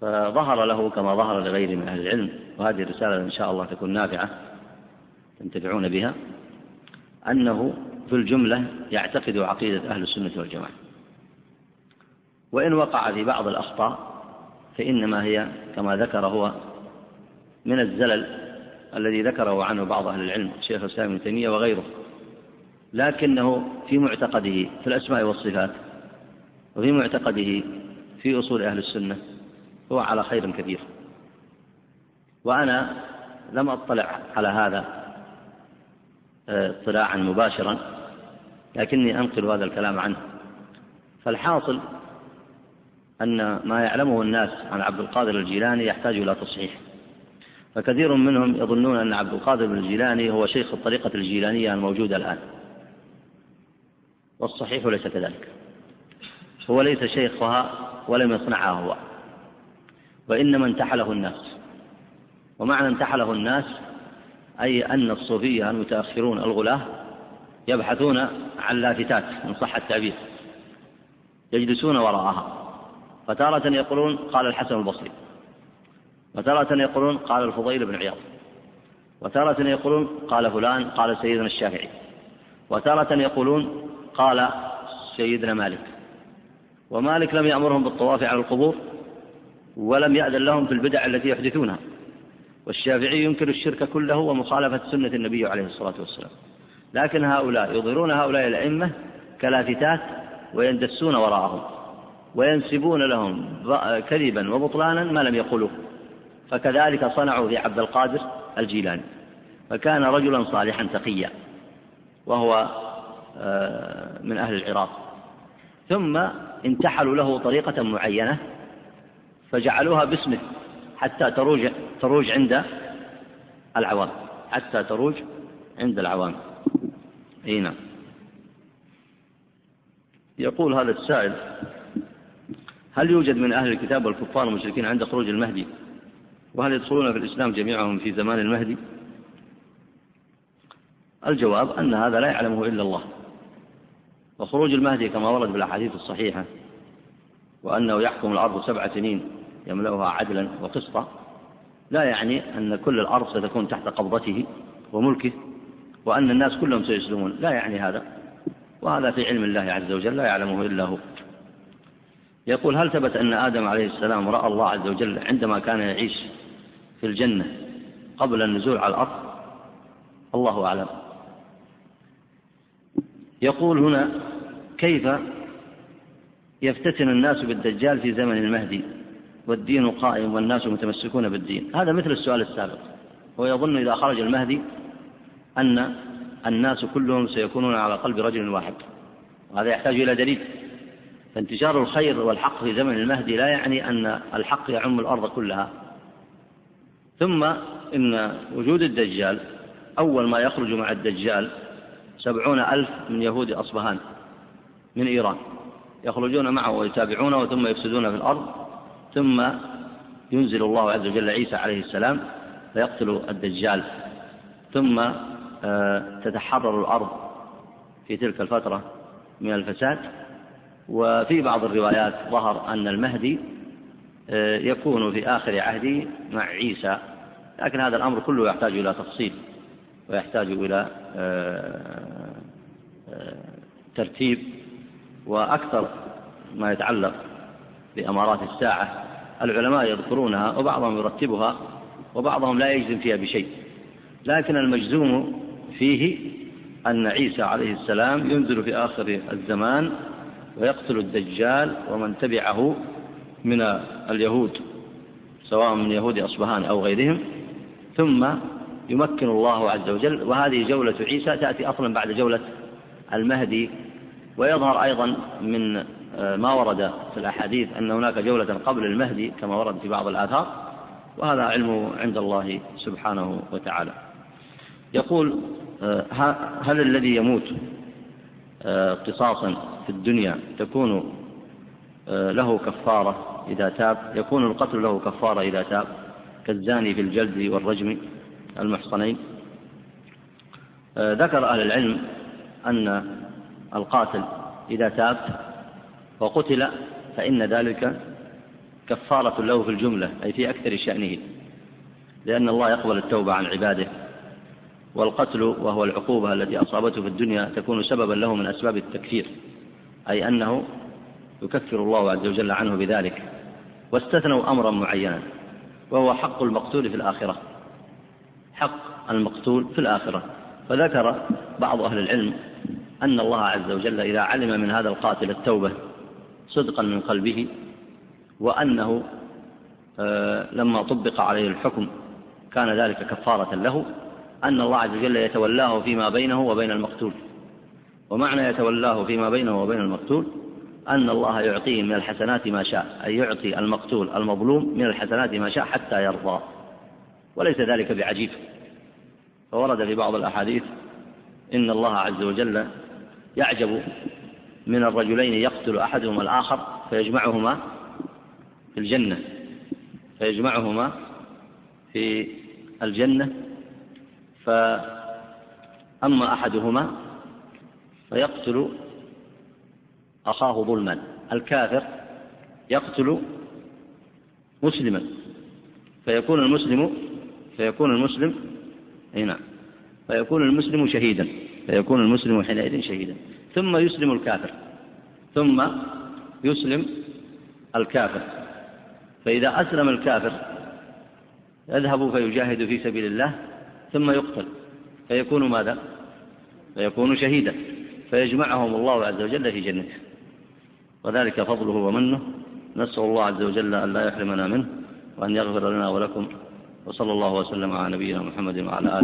فظهر له كما ظهر لغيره من أهل العلم وهذه الرسالة إن شاء الله تكون نافعة تنتفعون بها أنه في الجملة يعتقد عقيدة أهل السنة والجماعة. وإن وقع في بعض الأخطاء فإنما هي كما ذكر هو من الزلل الذي ذكره عنه بعض أهل العلم الشيخ الإسلام ابن تيمية وغيره لكنه في معتقده في الأسماء والصفات وفي معتقده في أصول أهل السنة هو على خير كثير وأنا لم أطلع على هذا آه، اطلاعا مباشرا لكني أنقل هذا الكلام عنه. فالحاصل أن ما يعلمه الناس عن عبد القادر الجيلاني يحتاج إلى تصحيح. فكثير منهم يظنون أن عبد القادر الجيلاني هو شيخ الطريقة الجيلانية الموجودة الآن. والصحيح ليس كذلك. هو ليس شيخها ولم يصنعها هو. وإنما انتحله الناس. ومعنى انتحله الناس أي أن الصوفية المتأخرون الغلاة يبحثون عن لافتات إن صح التعبير. يجلسون وراءها. فتارة يقولون قال الحسن البصري. وتارة يقولون قال الفضيل بن عياض. وتارة يقولون قال فلان قال سيدنا الشافعي. وتارة يقولون قال سيدنا مالك. ومالك لم يأمرهم بالطواف على القبور ولم يأذن لهم في البدع التي يحدثونها. والشافعي ينكر الشرك كله ومخالفة سنة النبي عليه الصلاة والسلام. لكن هؤلاء يظهرون هؤلاء الأئمة كلافتات ويندسون وراءهم وينسبون لهم كذبا وبطلانا ما لم يقولوه. فكذلك صنعوا في عبد القادر الجيلاني. فكان رجلا صالحا تقيا وهو آه، من أهل العراق. ثم انتحلوا له طريقة معينة فجعلوها باسمه حتى تروج تروج عند العوام حتى تروج عند العوام. إي نعم. يقول هذا السائل هل يوجد من أهل الكتاب والكفار المشركين عند خروج المهدي؟ وهل يدخلون في الإسلام جميعهم في زمان المهدي؟ الجواب أن هذا لا يعلمه إلا الله. وخروج المهدي كما ورد بالأحاديث الصحيحة وأنه يحكم الأرض سبع سنين يملأها عدلا وقسطا لا يعني أن كل الأرض ستكون تحت قبضته وملكه وأن الناس كلهم سيسلمون لا يعني هذا وهذا في علم الله عز وجل لا يعلمه إلا هو. يقول هل ثبت أن آدم عليه السلام رأى الله عز وجل عندما كان يعيش في الجنة قبل النزول على الأرض؟ الله أعلم. يقول هنا كيف يفتتن الناس بالدجال في زمن المهدي والدين قائم والناس متمسكون بالدين؟ هذا مثل السؤال السابق. هو يظن إذا خرج المهدي أن الناس كلهم سيكونون على قلب رجل واحد وهذا يحتاج إلى دليل. فانتشار الخير والحق في زمن المهدي لا يعني أن الحق يعم الأرض كلها. ثم إن وجود الدجال أول ما يخرج مع الدجال سبعون ألف من يهود أصبهان من إيران. يخرجون معه ويتابعونه ثم يفسدون في الأرض ثم ينزل الله عز وجل عيسى عليه السلام فيقتل الدجال ثم آه، تتحرر الأرض في تلك الفترة من الفساد. وفي بعض الروايات ظهر أن المهدي آه، يكون في آخر عهده مع عيسى لكن هذا الأمر كله يحتاج إلى تفصيل. ويحتاج إلى آه، ترتيب وأكثر ما يتعلق بأمارات الساعة. العلماء يذكرونها وبعضهم يرتبها وبعضهم لا يجزم فيها بشيء. لكن المجزوم فيه أن عيسى عليه السلام ينزل في آخر الزمان ويقتل الدجال ومن تبعه من اليهود سواء من يهود أصبهان أو غيرهم. ثم يمكن الله عز وجل وهذه جولة عيسى تأتي أصلا بعد جولة المهدي ويظهر أيضا من آه، ما ورد في الأحاديث أن هناك جولة قبل المهدي كما ورد في بعض الآثار وهذا علم عند الله سبحانه وتعالى. يقول آه، هل الذي يموت آه، قصاصا في الدنيا تكون له كفارة إذا تاب؟ يكون القتل له كفارة إذا تاب؟ كالزاني في الجلد والرجم؟ المحصنين. ذكر أهل العلم أن القاتل إذا تاب وقتل فإن ذلك كفارة له في الجملة أي في أكثر شأنه لأن الله يقبل التوبة عن عباده والقتل وهو العقوبة التي أصابته في الدنيا تكون سببا له من أسباب التكفير أي أنه يكفر الله عز وجل عنه بذلك واستثنوا أمرا معينا وهو حق المقتول في الآخرة. حق المقتول في الآخرة. فذكر بعض أهل العلم أن الله عز وجل إذا علم من هذا القاتل التوبة صدقا من قلبه وأنه آه، لما طبق عليه الحكم كان ذلك كفارة له أن الله عز وجل يتولاه فيما بينه وبين المقتول. ومعنى يتولاه فيما بينه وبين المقتول أن الله يعطيه من الحسنات ما شاء أي يعطي المقتول المظلوم من الحسنات ما شاء حتى يرضى. وليس ذلك بعجيب. فورد في بعض الأحاديث إن الله عز وجل يعجب من الرجلين يقتل أحدهما الآخر فيجمعهما في الجنة فيجمعهما في الجنة فأما أحدهما فيقتل أخاه ظلما الكافر يقتل مسلما فيكون المسلم فيكون المسلم إي نعم. فيكون المسلم شهيدا فيكون المسلم حينئذ شهيدا. ثم يسلم الكافر. ثم يسلم الكافر. فإذا أسلم الكافر يذهب فيجاهد في سبيل الله ثم يقتل. فيكون ماذا؟ فيكون شهيدا. فيجمعهم الله عز وجل في جنته. وذلك فضله ومنه. نسأل الله عز وجل أن لا يحرمنا منه وأن يغفر لنا ولكم. وصلى الله وسلم على نبينا محمد وعلى آله